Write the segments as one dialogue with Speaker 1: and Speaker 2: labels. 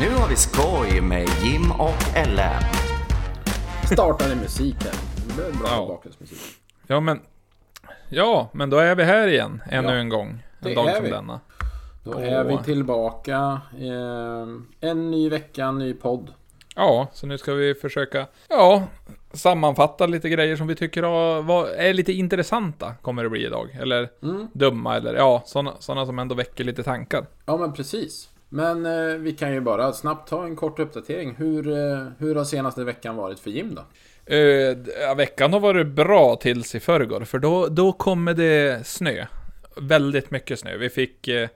Speaker 1: Nu har vi skoj med Jim och Ellen.
Speaker 2: Startade musik här. Det blev bra
Speaker 3: Ja.
Speaker 2: bakgrundsmusik.
Speaker 3: Ja men, ja, men då är vi här igen ännu
Speaker 2: Ja,
Speaker 3: en gång.
Speaker 2: det
Speaker 3: En dag som
Speaker 2: vi.
Speaker 3: denna.
Speaker 2: Då
Speaker 3: Åh.
Speaker 2: är vi tillbaka. Eh, en ny vecka, en ny podd.
Speaker 3: Ja, så nu ska vi försöka, ja, sammanfatta lite grejer som vi tycker är lite intressanta, kommer det bli idag. Eller
Speaker 2: Mm.
Speaker 3: dumma, eller ja, sådana såna som ändå väcker lite tankar.
Speaker 2: Ja men precis. Men eh, vi kan ju bara snabbt ta en kort uppdatering. Hur, eh, hur har senaste veckan varit för Jim då?
Speaker 3: Ja, veckan har varit bra tills i förrgår, för då, då kommer det snö. Väldigt mycket snö. Vi fick eh,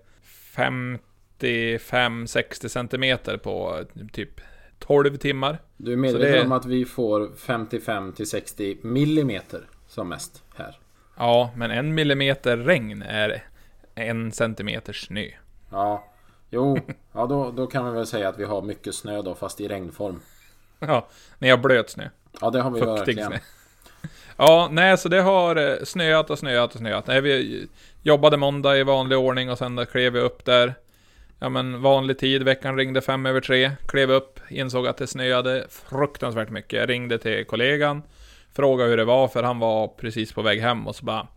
Speaker 3: 55-60 centimeter på eh, typ 12 timmar.
Speaker 2: Du är medveten
Speaker 3: det-
Speaker 2: om att vi får 55 till 60 millimeter som mest här.
Speaker 3: Ja, men en millimeter regn är en centimeter snö.
Speaker 2: Ja, jo, ja då, då kan man väl säga att vi har mycket snö då fast i regnform.
Speaker 3: Ja, när jag blöt snö.
Speaker 2: Ja det har vi
Speaker 3: Fuktig
Speaker 2: verkligen.
Speaker 3: snö. Ja, nej, så det har eh, snöat och snöat och snöat. Nej, vi jobbade måndag i vanlig ordning och sen klev vi upp där. Ja men vanlig tid, veckan ringde fem över tre. Klev upp, insåg att det snöade fruktansvärt mycket. Jag ringde till kollegan. Frågade hur det var, för han var precis på väg hem och så bara...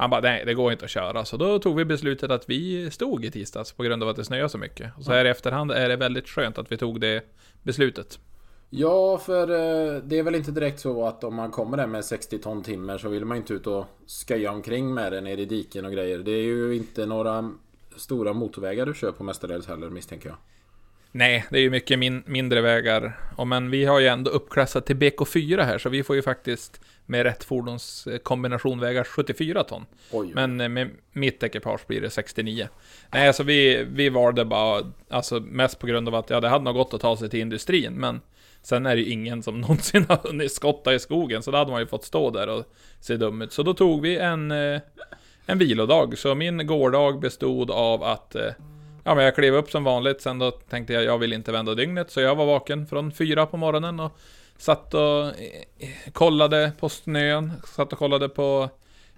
Speaker 3: Han bara, nej det går inte att köra. Så då tog vi beslutet att vi stod i tisdags på grund av att det snöade så mycket. Och så här i efterhand är det väldigt skönt att vi tog det beslutet.
Speaker 2: Ja, för eh, det är väl inte direkt så att om man kommer där med 60 ton timmer så vill man inte ut och sköja omkring med det nere i diken och grejer. Det är ju inte några stora motorvägar du kör på mestadels heller misstänker jag.
Speaker 3: Nej, det är ju mycket min mindre vägar. Och men vi har ju ändå uppklassat till BK4 här, så vi får ju faktiskt med rätt fordonskombination väga 74 ton.
Speaker 2: Oj.
Speaker 3: Men eh, med mitt ekipage blir det 69. Nej, alltså vi, vi valde bara, alltså mest på grund av att ja, det hade nog gått att ta sig till industrin, men sen är det ju ingen som någonsin har hunnit skotta i skogen, så då hade man ju fått stå där och se dum ut. Så då tog vi en, eh, en vilodag, så min gårdag bestod av att eh, Ja men jag klev upp som vanligt, sen då tänkte jag jag vill inte vända dygnet, så jag var vaken från fyra på morgonen och satt och eh, kollade på snön, satt och kollade på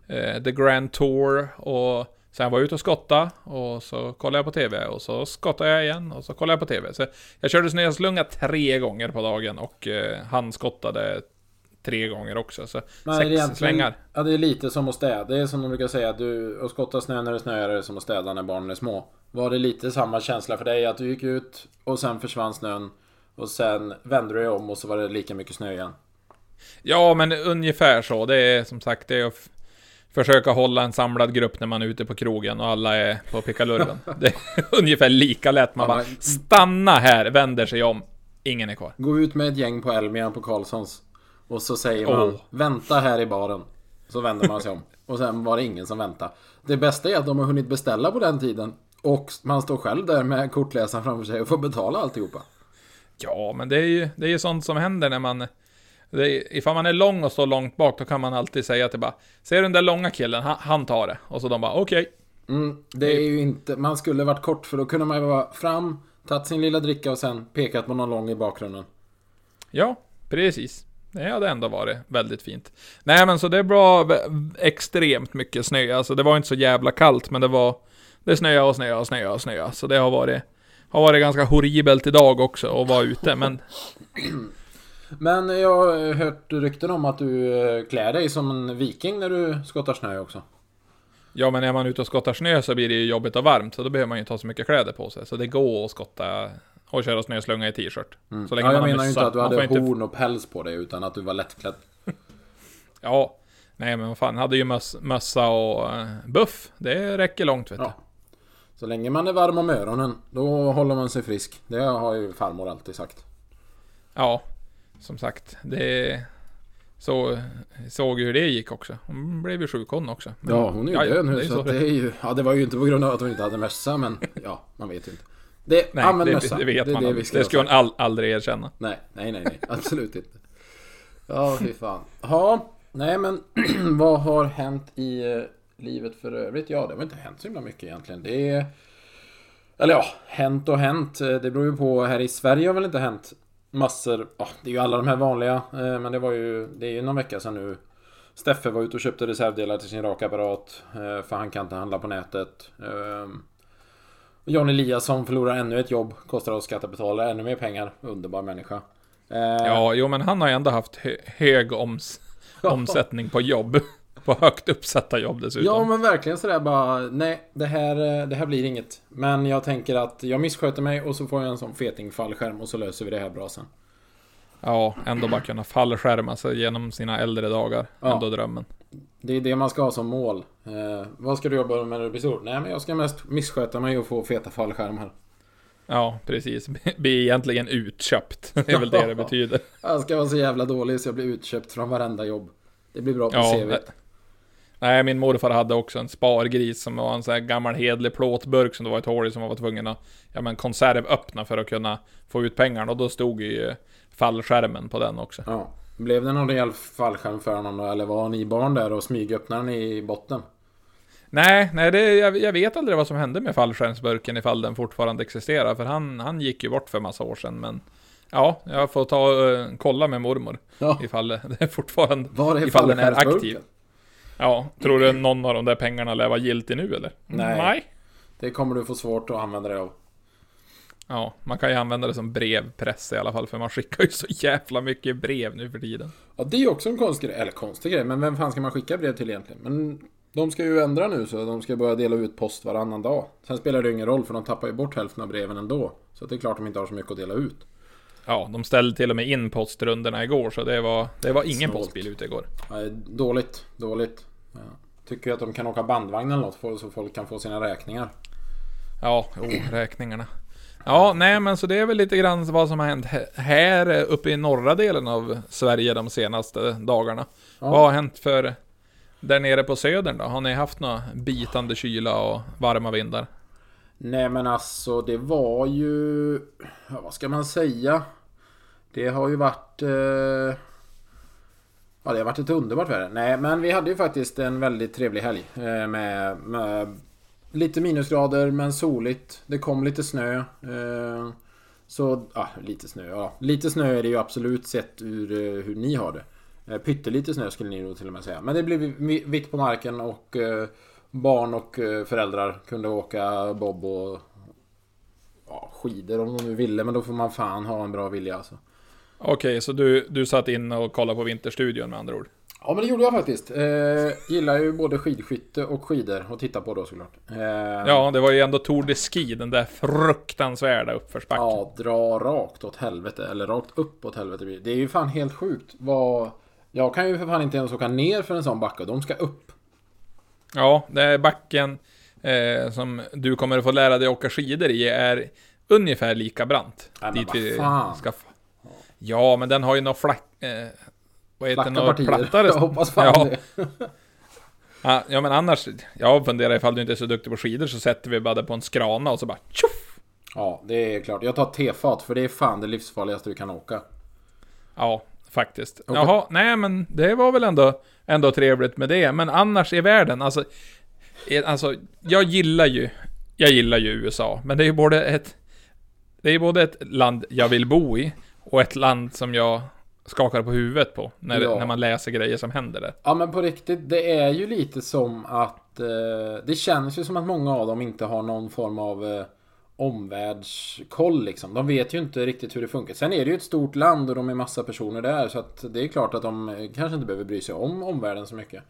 Speaker 3: eh, The Grand Tour och sen var jag ute och skotta och så kollade jag på TV och så skottade jag igen och så kollade jag på TV. Så jag körde snöslunga tre gånger på dagen och eh, han skottade tre gånger också. Så
Speaker 2: Men
Speaker 3: sex slängar.
Speaker 2: Ja, det är lite som att städa. Det är som de brukar säga, du, att skotta snö när det snöar är som att städa när barnen är små. Var det lite samma känsla för dig? Att du gick ut och sen försvann snön och sen vände du dig om och så var det lika mycket snö igen?
Speaker 3: Ja, men ungefär så. Det är som sagt, det är att försöka hålla en samlad grupp när man är ute på krogen och alla är på pickalurven. det är ungefär lika lätt. Man
Speaker 2: Ja,
Speaker 3: bara stanna här, vänder sig om. Ingen är kvar.
Speaker 2: Gå ut med ett gäng på Elmia på Karlssons. Och så säger man
Speaker 3: Åh.
Speaker 2: Vänta här i baren. Så vänder man sig om. Och sen var det ingen som väntade. Det bästa är att de har hunnit beställa på den tiden. Och man står själv där med kortläsaren framför sig och får betala alltihopa.
Speaker 3: Ja, men det är ju, det är ju sånt som händer när man... Det är, ifall man är lång och står långt bak, då kan man alltid säga till bara Ser du den där långa killen? Han, han tar det. Och så de bara okej.
Speaker 2: Mm, det är ju inte... Man skulle varit kort för då kunde man ju vara fram, tagit sin lilla dricka och sen pekat på någon lång i bakgrunden.
Speaker 3: Ja, precis. Det hade ändå varit väldigt fint. Nej men så det var extremt mycket snö. Alltså det var inte så jävla kallt men det var... Det snöade och snöade och snöade och snöade. Så det har varit... Har varit ganska horribelt idag också att vara ute men...
Speaker 2: Men jag har hört rykten om att du eh, klär dig som en viking när du skottar snö också.
Speaker 3: Ja men är man ute och skottar snö så blir det ju jobbigt och varmt. Så då behöver man ju inte ha så mycket kläder på sig. Så det går att skotta och köra snöslunga i t-shirt. Så länge
Speaker 2: Ja, jag
Speaker 3: man
Speaker 2: menar ju inte att du hade
Speaker 3: får inte-
Speaker 2: horn och päls på dig utan att du var lättklädd.
Speaker 3: Ja. Nej men vad fan, hade ju möss, mössa och uh, buff. Det räcker långt vet du.
Speaker 2: Så länge man är varm om öronen, då håller man sig frisk. Det har ju farmor alltid sagt.
Speaker 3: Ja, som sagt, det... Så, såg ju hur det gick också. Hon blev ju sjuk hon också. Men-
Speaker 2: Ja, hon är ju
Speaker 3: ja,
Speaker 2: död nu
Speaker 3: det
Speaker 2: så,
Speaker 3: så det-
Speaker 2: är ju... Ja, det var ju inte på grund av att hon inte hade mössa men... Ja, man vet ju inte. Det,
Speaker 3: Nej,
Speaker 2: använd
Speaker 3: det,
Speaker 2: mössa.
Speaker 3: det vet
Speaker 2: det
Speaker 3: man
Speaker 2: det vi ska
Speaker 3: Det skulle hon all, aldrig erkänna.
Speaker 2: Nej, nej, nej, nej. Absolut inte. Ja, fy fan. Ja, nej men vad har hänt i eh, livet för övrigt? Ja, det har inte hänt så himla mycket egentligen. Det är... Eller ja, hänt och hänt. Eh, Det beror ju på. Här i Sverige har väl inte hänt massor. Ja, det är ju alla de här vanliga. eh, Men det var ju... Det är ju någon vecka sedan nu. Steffe var ute och köpte reservdelar till sin rakapparat. eh, För han kan inte handla på nätet. Ehm, John Eliasson förlorar ännu ett jobb, kostar oss skattebetalare ännu mer pengar. Underbar människa.
Speaker 3: Ja, jo men han har ju ändå haft hö hög oms omsättning på jobb. På högt uppsatta jobb dessutom.
Speaker 2: Ja men verkligen sådär bara, nej det här, eh, det här blir inget. Men jag tänker att jag missköter mig och så får jag en sån feting fallskärm och så löser vi det här bra sen.
Speaker 3: Ja, ändå bara kunna fallskärma sig genom sina äldre dagar.
Speaker 2: Ja.
Speaker 3: Ändå drömmen.
Speaker 2: Det är det man ska ha som mål. Eh, vad ska du jobba med när du blir stor? Nej men jag ska mest missköta mig och få feta fallskärmar.
Speaker 3: Ja, precis. Bli egentligen utköpt. Det är väl det det betyder.
Speaker 2: Jag ska vara så jävla dålig så jag blir utköpt från varenda jobb. Det blir bra på
Speaker 3: Ja,
Speaker 2: CV.
Speaker 3: Nej. Min morfar hade också en spargris som var en sån här gammal hedlig plåtburk som det var ett hål i som man var tvungen att ja, men konservöppna för att kunna få ut pengarna. Och då stod ju fallskärmen på den också.
Speaker 2: Ja. Blev det någon rejäl fallskärm för honom då? Eller var ni barn där och smygöppnade den i botten?
Speaker 3: Nej, nej det, jag, jag vet aldrig vad som hände med fallskärmsburken ifall den fortfarande existerar. För han, han gick ju bort för massa år sedan. Men ja, jag får ta och kolla med mormor.
Speaker 2: Ja.
Speaker 3: Ifall det fortfarande...
Speaker 2: Var
Speaker 3: ifall den är aktiv. Ja, tror du någon av de där pengarna lär vara giltig nu eller?
Speaker 2: Nej.
Speaker 3: Nej.
Speaker 2: Det kommer du få svårt att använda dig av.
Speaker 3: Ja, man kan ju använda det som brevpress i alla fall, för man skickar ju så jävla mycket brev nu för tiden.
Speaker 2: Ja, det är ju också en konstig grej. Eller konstig grej, men vem fan ska man skicka brev till egentligen? Men de ska ju ändra nu så de ska börja dela ut post varannan dag. Sen spelar det ju ingen roll för de tappar ju bort hälften av breven ändå. Så det är klart de inte har så mycket att dela ut.
Speaker 3: Ja, de ställde till och med in postrundorna igår, så det var, det var ingen
Speaker 2: Snålt.
Speaker 3: postbil ute igår.
Speaker 2: Nej, dåligt, dåligt. Ja. Tycker att de kan åka bandvagn eller något så folk kan få sina räkningar.
Speaker 3: Ja, oh, räkningarna. Ja, nej men så det är väl lite grann vad som har hänt här- här eh, uppe i norra delen av Sverige de senaste dagarna.
Speaker 2: Ja.
Speaker 3: Vad har hänt för där nere på södern då? Har ni haft några bitande kyla och varma vindar?
Speaker 2: Nej men alltså det var ju... Ja, vad ska man säga? Det har ju varit... Eh... Ja det har varit ett underbart väder. Nej men vi hade ju faktiskt en väldigt trevlig helg. Eh, med, med lite minusgrader men soligt. Det kom lite snö. Eh... Så, ja lite snö. Ja, lite snö är det ju absolut sett ur eh, hur ni har det. Eh, Pyttelite snö skulle ni nog till och med säga. Men det blev vitt på marken och eh, barn och eh, föräldrar kunde åka bob och ja, skidor om de nu ville. Men då får man fan ha en bra vilja alltså.
Speaker 3: Okej, så du, du satt in och kollade på Vinterstudion med andra ord?
Speaker 2: Ja men det gjorde jag faktiskt. Eh, gillar ju både skidskytte och skidor att titta på då såklart. Eh,
Speaker 3: Ja, det var ju ändå Tour de Ski, den där fruktansvärda uppförsbacken.
Speaker 2: Ja, dra rakt åt helvete. Eller rakt upp åt helvete. Det är ju fan helt sjukt. Vad... Jag kan ju för fan inte ens åka ner för en sån backe. De ska upp.
Speaker 3: Ja, det är backen eh, som du kommer att få lära dig åka skidor i är ungefär lika brant.
Speaker 2: Nej, men vad fan.
Speaker 3: ska... Ja, men den har ju några flack... Eh, vad heter det?
Speaker 2: Flacka
Speaker 3: Några
Speaker 2: partier.
Speaker 3: plattare...
Speaker 2: Jag hoppas fan
Speaker 3: ja.
Speaker 2: det.
Speaker 3: Ja, men annars... Jag funderar ifall du inte är så duktig på skidor så sätter vi bara det på en skrana och så bara tjoff!
Speaker 2: Ja, det är klart. Jag tar tefat för det är fan det livsfarligaste du kan åka.
Speaker 3: Ja, faktiskt.
Speaker 2: Okej.
Speaker 3: Jaha, nej men det var väl ändå, ändå trevligt med det. Men annars i världen, alltså... Alltså, jag gillar ju... Jag gillar ju USA, men det är ju både ett... Det är ju både ett land jag vill bo i, och ett land som jag skakar på huvudet på, när,
Speaker 2: Ja.
Speaker 3: när man läser grejer som händer där.
Speaker 2: Ja men på riktigt, det är ju lite som att eh, Det känns ju som att många av dem inte har någon form av eh, Omvärldskoll liksom. De vet ju inte riktigt hur det funkar. Sen är det ju ett stort land och de är massa personer där. Så att det är klart att de eh, kanske inte behöver bry sig om omvärlden så mycket.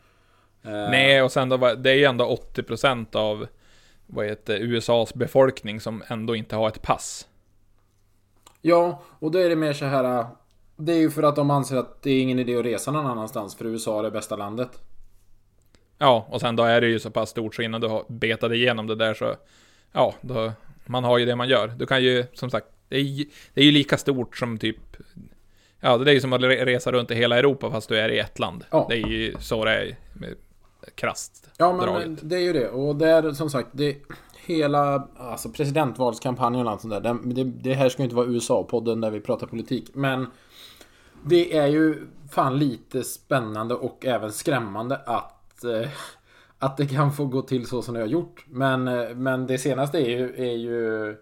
Speaker 2: Eh,
Speaker 3: Nej, och sen då, det är ju ändå 80% av vad heter USAs befolkning som ändå inte har ett pass.
Speaker 2: Ja, och då är det mer så här. eh, Det är ju för att de anser att det är ingen idé att resa någon annanstans. För USA är det bästa landet.
Speaker 3: Ja, och sen då är det ju så pass stort så innan du har betat igenom det där så... Ja, då... Man har ju det man gör. Du kan ju, som sagt, det är, ju- det är ju lika stort som typ... Ja, det är ju som att re- resa runt i hela Europa fast du är i ett land.
Speaker 2: Ja.
Speaker 3: Det är ju så det är, med krasst
Speaker 2: Ja men
Speaker 3: draget.
Speaker 2: det är ju det. Och där som sagt, det hela alltså presidentvalskampanjen och allt sånt där. Det, det, det här ska ju inte vara USA-podden där vi pratar politik. Men det är ju fan lite spännande och även skrämmande att eh, att det kan få gå till så som det har gjort. Men, eh, men det senaste är ju, är ju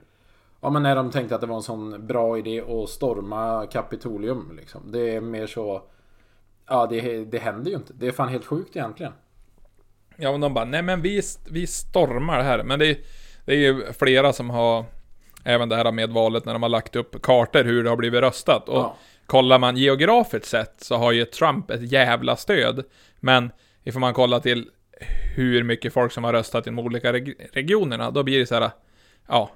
Speaker 2: Ja men när de tänkte att det var en sån bra idé att storma Kapitolium liksom. Det är mer så Ja det, det händer ju inte. Det är fan helt sjukt egentligen.
Speaker 3: Ja, men de bara, nej men vi, vi stormar det här. Men det är, det är ju flera som har, även det här med valet, när de har lagt upp kartor hur det har blivit röstat. Och
Speaker 2: Ja.
Speaker 3: kollar man geografiskt sett så har ju Trump ett jävla stöd. Men ifall man kollar till hur mycket folk som har röstat i de olika reg regionerna, då blir det så här, ja,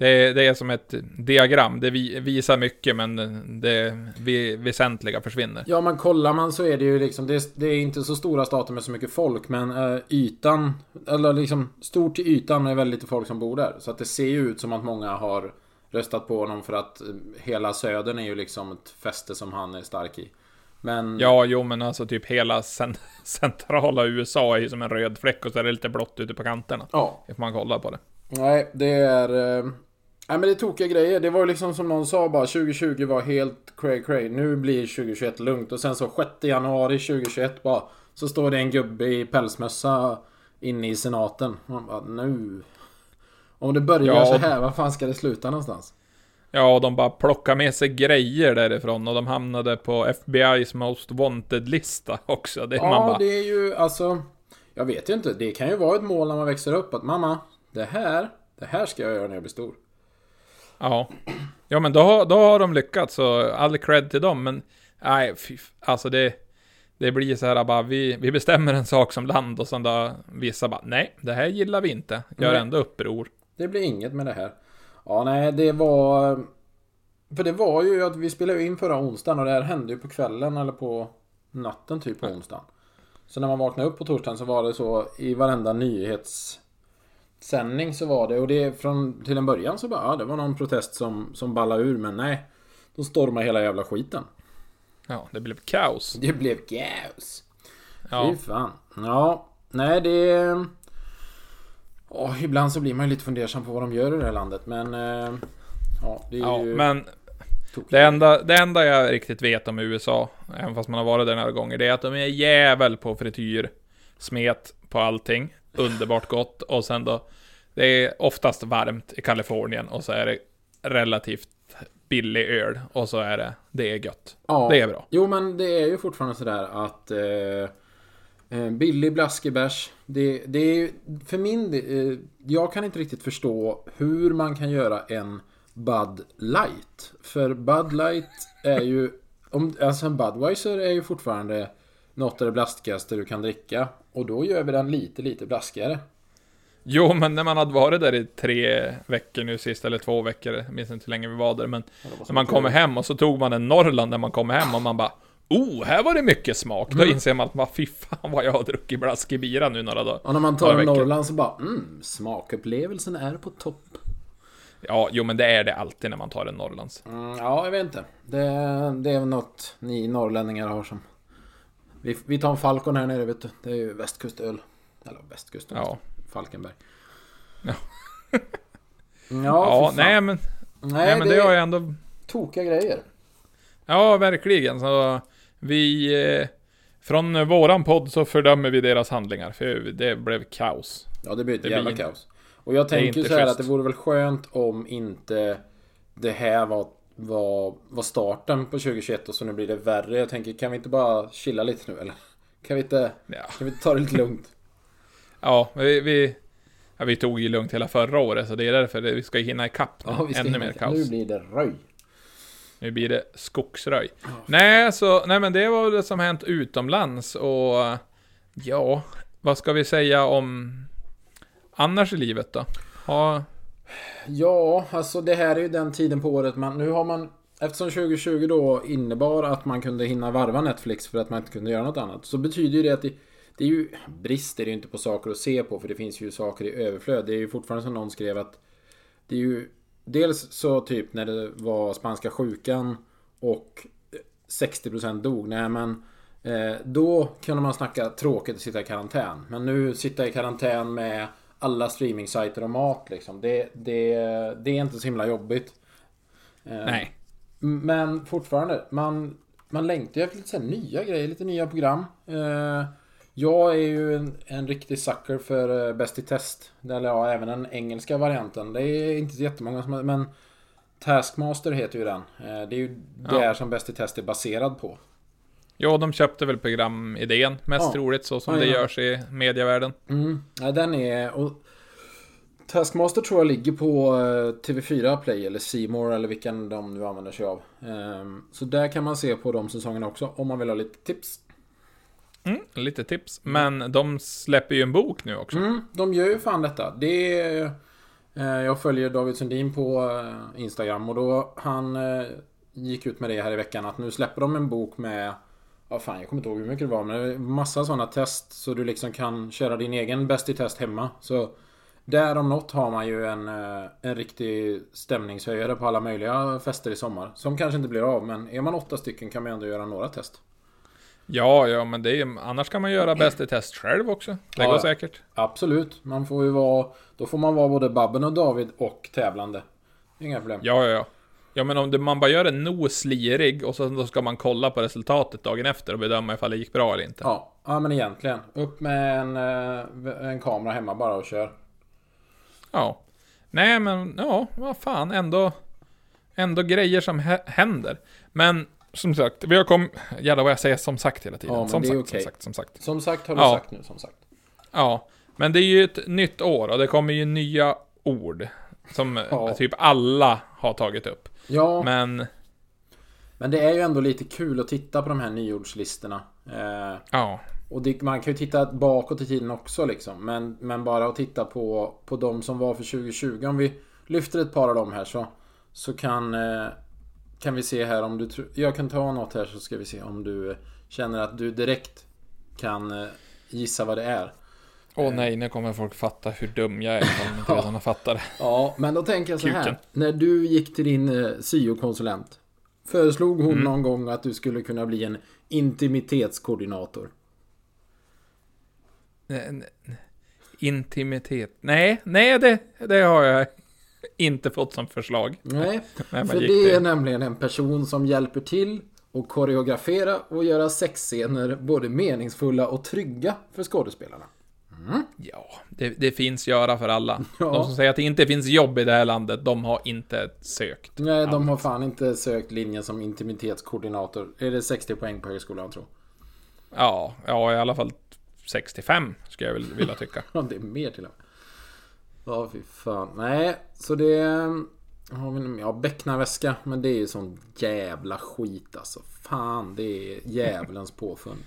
Speaker 3: det, det är som ett diagram. Det vi, visar mycket, men det vi, väsentliga försvinner.
Speaker 2: Ja men kollar man så är det ju liksom Det är, det är inte så stora stater med så mycket folk men eh, ytan Eller liksom stort till ytan är väldigt lite folk som bor där Så att det ser ju ut som att många har Röstat på honom för att eh, Hela södern är ju liksom ett fäste som han är stark i men
Speaker 3: Ja, jo men alltså typ hela cen centrala USA är ju som en röd fläck och så är det lite blått ute på kanterna.
Speaker 2: Ja
Speaker 3: Ifall man kollar på det.
Speaker 2: Nej det är eh, Nej men det är tokiga grejer Det var ju liksom som någon sa bara 2020 var helt cray cray Nu blir 2021 lugnt och sen så 6 januari 2021 bara Så står det en gubbe i pälsmössa Inne i senaten Man bara nu Om det börjar
Speaker 3: Ja.
Speaker 2: så här, vad fan ska det sluta någonstans?
Speaker 3: Ja, de bara plockar med sig grejer därifrån och de hamnade på FBI's Most Wanted-lista också. Det
Speaker 2: Ja,
Speaker 3: bara,
Speaker 2: det är ju alltså Jag vet ju inte, det kan ju vara ett mål när man växer upp att mamma Det här, det här ska jag göra när jag blir stor
Speaker 3: ja. Ja, men då, då har de lyckats och all cred till dem, men nej, fy, alltså det, det blir så här bara, vi, vi bestämmer en sak som land och sen då vissa bara, nej, det här gillar vi inte, gör
Speaker 2: Nej.
Speaker 3: ändå uppror.
Speaker 2: Det blir inget med det här. Ja, nej, det var... För det var ju att vi spelade in förra onsdagen och det här hände ju på kvällen eller på natten typ på onsdagen. Så när man vaknade upp på torsdagen så var det så i varenda nyhetssändning så var det och det från till en början så bara ja, det var någon protest som, som ballade ur men nej. De stormade hela jävla skiten.
Speaker 3: Ja, det blev kaos.
Speaker 2: Det blev kaos.
Speaker 3: Ja,
Speaker 2: Fy fan. Ja, nej det... Åh, ibland så blir man ju lite fundersam på vad de gör i det här landet men... eh, Ja, det är
Speaker 3: ja
Speaker 2: ju...
Speaker 3: men
Speaker 2: tokigt.
Speaker 3: Det enda, det enda jag riktigt vet om USA, även fast man har varit där några gånger, det är att de är jävel på frityr, smet på allting, underbart gott, och sen då, det är oftast varmt i Kalifornien, och så är det relativt billig öl, och så är det, det är gött.
Speaker 2: Ja.
Speaker 3: Det är bra.
Speaker 2: Jo men det är ju fortfarande sådär att... Eh, billig blaskig bärs. Det, det är för min eh, Jag kan inte riktigt förstå hur man kan göra en Bud Light. För Bud Light är ju... Om, alltså en Budweiser är ju fortfarande något av det blaskigaste du kan dricka. Och då gör vi den lite, lite blaskigare.
Speaker 3: Jo, men när man hade varit där i tre veckor nu sist, eller två veckor, jag minns inte hur länge vi var där, men när man kommer hem och så tog man en Norrland när man kommer hem och man bara Oh, här var det mycket smak. Då inser man att man, fy fan vad jag har druckit blaskig bira nu några dagar.
Speaker 2: Och när man tar en. Norrland så bara mm, smakupplevelsen är på topp.
Speaker 3: Ja, jo men det är det alltid när man tar en Norrlands.
Speaker 2: Mm, ja, jag vet inte. Det, det är något ni norrlänningar har som... Vi, vi tar en Falcon här nere vet du. Det är ju västkustöl. Eller västkusten.
Speaker 3: Ja.
Speaker 2: Falkenberg.
Speaker 3: Ja.
Speaker 2: ja,
Speaker 3: Ja, nej men,
Speaker 2: Nej,
Speaker 3: nej, men det,
Speaker 2: det är
Speaker 3: jag ändå...
Speaker 2: tokiga grejer.
Speaker 3: Ja, verkligen. Så vi... Eh, från våran podd så fördömer vi deras handlingar, för det blev kaos.
Speaker 2: Ja, det blir ett
Speaker 3: Det
Speaker 2: jävla
Speaker 3: blir-
Speaker 2: kaos. Och jag tänker så här att det vore väl skönt om inte det här var, var, var starten på 2021 och så nu blir det värre. Jag tänker, kan vi inte bara chilla lite nu eller? Kan vi inte,
Speaker 3: Ja,
Speaker 2: kan vi inte ta det lite lugnt?
Speaker 3: ja vi... vi Ja, vi tog ju lugnt hela förra året, så det är därför det, vi ska hinna ikapp.
Speaker 2: Ja, vi ska
Speaker 3: Ännu
Speaker 2: hinna-
Speaker 3: mer kaos.
Speaker 2: Nu blir det röj.
Speaker 3: Nu blir det skogsröj. Nej, så, nej men det var väl det som hänt utomlands och ja, vad ska vi säga om annars i livet då? Ha,
Speaker 2: Ja, alltså det här är ju den tiden på året man... Nu har man... Eftersom 2020 då innebar att man kunde hinna varva Netflix för att man inte kunde göra något annat. Så betyder ju det att det, det är ju... Brist är det ju inte på saker att se på för det finns ju saker i överflöd. Det är ju fortfarande som någon skrev att... Det är ju... Dels så typ när det var spanska sjukan och 60% dog. Nej men... Eh, då kunde man snacka tråkigt att sitta i karantän. Men nu sitta i karantän med alla streamingsajter och mat liksom. Det, det, det är inte så himla jobbigt. Eh,
Speaker 3: nej.
Speaker 2: Men fortfarande, man, man längtar ju efter lite nya grejer, lite nya program. Eh, jag är ju en, en riktig sucker för eh, Bäst i test. Eller ja, även den engelska varianten. Det är inte så jättemånga som men Taskmaster heter ju den. Eh, det är ju
Speaker 3: Ja.
Speaker 2: där som Bäst i test är baserad på.
Speaker 3: Ja, de köpte väl programidén, mest
Speaker 2: Ja.
Speaker 3: troligt, så som
Speaker 2: Ja,
Speaker 3: det
Speaker 2: ja.
Speaker 3: görs i medievärlden.
Speaker 2: Mm. Ja, den är... Och Taskmaster tror jag ligger på eh, TV4 Play eller Seymour eller vilken de nu använder sig av. Ehm, Så där kan man se på de säsongerna också om man vill ha lite tips.
Speaker 3: Mm, lite tips. Men de släpper ju en bok nu också.
Speaker 2: Mm, de gör ju fan detta. Det är, eh, jag följer David Sundin på eh, Instagram och då han eh, gick ut med det här i veckan att nu släpper de en bok med Ja fan jag kommer inte ihåg hur mycket det var men det massa sådana test så du liksom kan köra din egen bäst i test hemma. Så där om något har man ju en, eh, en riktig stämningshöjare på alla möjliga fester i sommar. Som kanske inte blir av men är man åtta stycken kan man ändå göra några test.
Speaker 3: Ja, ja, men det är, annars kan man göra bäst i test själv också. Det
Speaker 2: Ja,
Speaker 3: går säkert.
Speaker 2: Absolut. Man får ju vara... Då får man vara både Babben och David och tävlande. Inga problem.
Speaker 3: Ja, ja, ja. Ja, men om det, man bara gör en nos slirig och så då ska man kolla på resultatet dagen efter och bedöma ifall det gick bra eller inte.
Speaker 2: Ja, ja men egentligen. Upp med en, eh, en kamera hemma bara och kör.
Speaker 3: Ja. Nej, men ja, vad fan, ändå... Ändå grejer som hä- händer. Men som sagt, vi har kommit... Jävlar vad jag säger som sagt hela tiden.
Speaker 2: Ja,
Speaker 3: som, sagt,
Speaker 2: okej.
Speaker 3: som sagt, som sagt.
Speaker 2: Som sagt har du
Speaker 3: Ja.
Speaker 2: sagt nu, som sagt.
Speaker 3: Ja, men det är ju ett nytt år och det kommer ju nya ord. Som
Speaker 2: Ja.
Speaker 3: typ alla har tagit upp.
Speaker 2: Ja, men...
Speaker 3: Men,
Speaker 2: det är ju ändå lite kul att titta på de här nyordslistorna. Eh,
Speaker 3: ja.
Speaker 2: och det, man kan ju titta bakåt i tiden också liksom. Men, men bara att titta på, på de som var för 2020. Om vi lyfter ett par av dem här så, så kan, eh, kan vi se här om du tror... Jag kan ta något här så ska vi se om du känner att du direkt kan eh, gissa vad det är.
Speaker 3: Åh nej, nu kommer folk fatta hur dum jag är ifall de inte redan har fattat det.
Speaker 2: Ja, men då tänker jag så här.
Speaker 3: Kuken.
Speaker 2: När du gick till din eh, syokonsulent. Föreslog hon någon gång att du skulle kunna bli en intimitetskoordinator?
Speaker 3: Nej, nej, Intimitet. Nej, nej det, det har jag inte fått som förslag.
Speaker 2: Nej, för det är
Speaker 3: till-
Speaker 2: nämligen en person som hjälper till att koreografera och göra sexscener både meningsfulla och trygga för skådespelarna.
Speaker 3: Ja, det, det finns göra för alla.
Speaker 2: Ja.
Speaker 3: De som säger att det inte finns jobb i det här landet, de har inte sökt.
Speaker 2: Nej, de har fan inte sökt linjen som intimitetskoordinator. Är det 60 poäng på högskolan tror
Speaker 3: Ja, ja i alla fall 65 skulle jag vilja tycka.
Speaker 2: Ja, det är mer till och med. Ja, fy fan. Nej, så det... Har vi, ja, becknarväska. Men det är ju sån jävla skit alltså. Fan, det är djävulens påfund.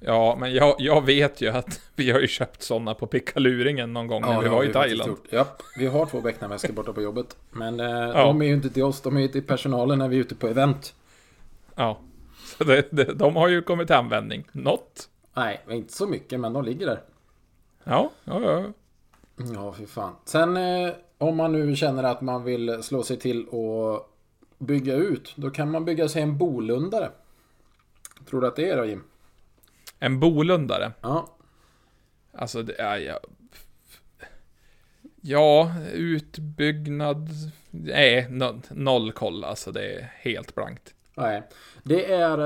Speaker 3: Ja, men jag, jag vet ju att vi har ju köpt sådana på pickaluringen någon gång när vi var i
Speaker 2: vi
Speaker 3: Thailand.
Speaker 2: Japp, vi har två becknarväskor borta på jobbet. Men eh, de är ju inte till oss, de är ju till personalen när vi är ute på event.
Speaker 3: Ja. Så det, det, de har ju kommit till användning. Något.
Speaker 2: Nej, inte så mycket, men de ligger där.
Speaker 3: Ja, ja, ja.
Speaker 2: Ja, fy fan. Sen eh, om man nu känner att man vill slå sig till och bygga ut, då kan man bygga sig en bolundare. Tror du att det är då, Jim?
Speaker 3: En bolundare.
Speaker 2: Ja.
Speaker 3: Alltså, det är... Ja, ja utbyggnad... Nej, no, noll koll. Alltså, det är helt blankt.
Speaker 2: Nej. Det är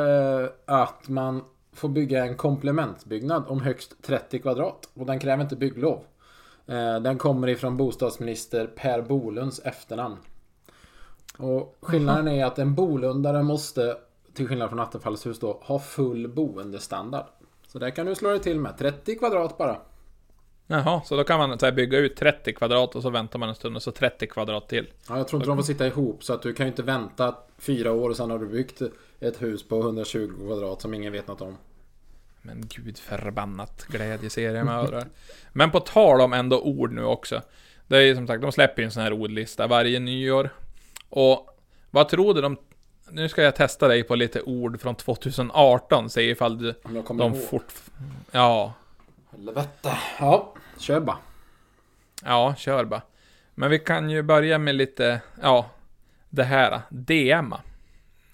Speaker 2: eh, att man får bygga en komplementbyggnad om högst 30 kvadrat. Och den kräver inte bygglov. Eh, den kommer ifrån bostadsminister Per Bolunds efternamn. Och skillnaden är att en bolundare måste, till skillnad från Attefallshus då, ha full boendestandard. Så där kan du slå dig till med 30 kvadrat bara.
Speaker 3: Jaha, så då kan man så här, bygga ut 30 kvadrat och så väntar man en stund och så 30 kvadrat till.
Speaker 2: Ja, jag tror inte de får sitta ihop så att du kan ju inte vänta fyra år och sen har du byggt ett hus på 120 kvadrat som ingen vet något om.
Speaker 3: Men gud förbannat glädjeseriemördare. Men på tal om ändå ord nu också. Det är ju som sagt, de släpper ju en sån här ordlista varje nyår. Och vad tror du de... Nu ska jag testa dig på lite ord från 2018, se ifall du...
Speaker 2: Om jag kommer
Speaker 3: De
Speaker 2: ihåg.
Speaker 3: fort... Ja,
Speaker 2: Helvete. Ja, kör bara.
Speaker 3: ja, kör bara. Men vi kan ju börja med lite, ja, det här. DMa.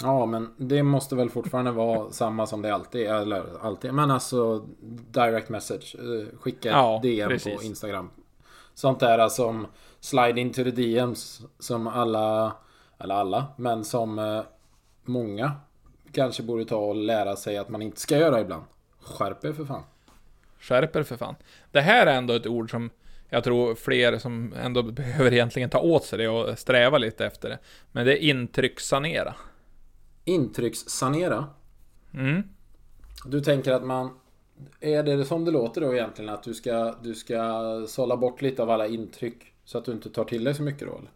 Speaker 2: Ja, men det måste väl fortfarande vara samma som det alltid är. Eller alltid. Men alltså direct message. eh, Skicka
Speaker 3: Ja,
Speaker 2: DM
Speaker 3: precis.
Speaker 2: på Instagram. Sånt där som slide into the DMs. Som alla, eller alla, men som eh, många kanske borde ta och lära sig att man inte ska göra ibland. Skärp er för fan.
Speaker 3: Skärper för fan. Det här är ändå ett ord som jag tror fler som ändå behöver egentligen ta åt sig det och sträva lite efter det. Men det är intryckssanera.
Speaker 2: Intryckssanera.
Speaker 3: Mm.
Speaker 2: Du tänker att man... Är det som det låter då egentligen? Att du ska, du ska sålla bort lite av alla intryck Så att du inte tar till dig så mycket då eller?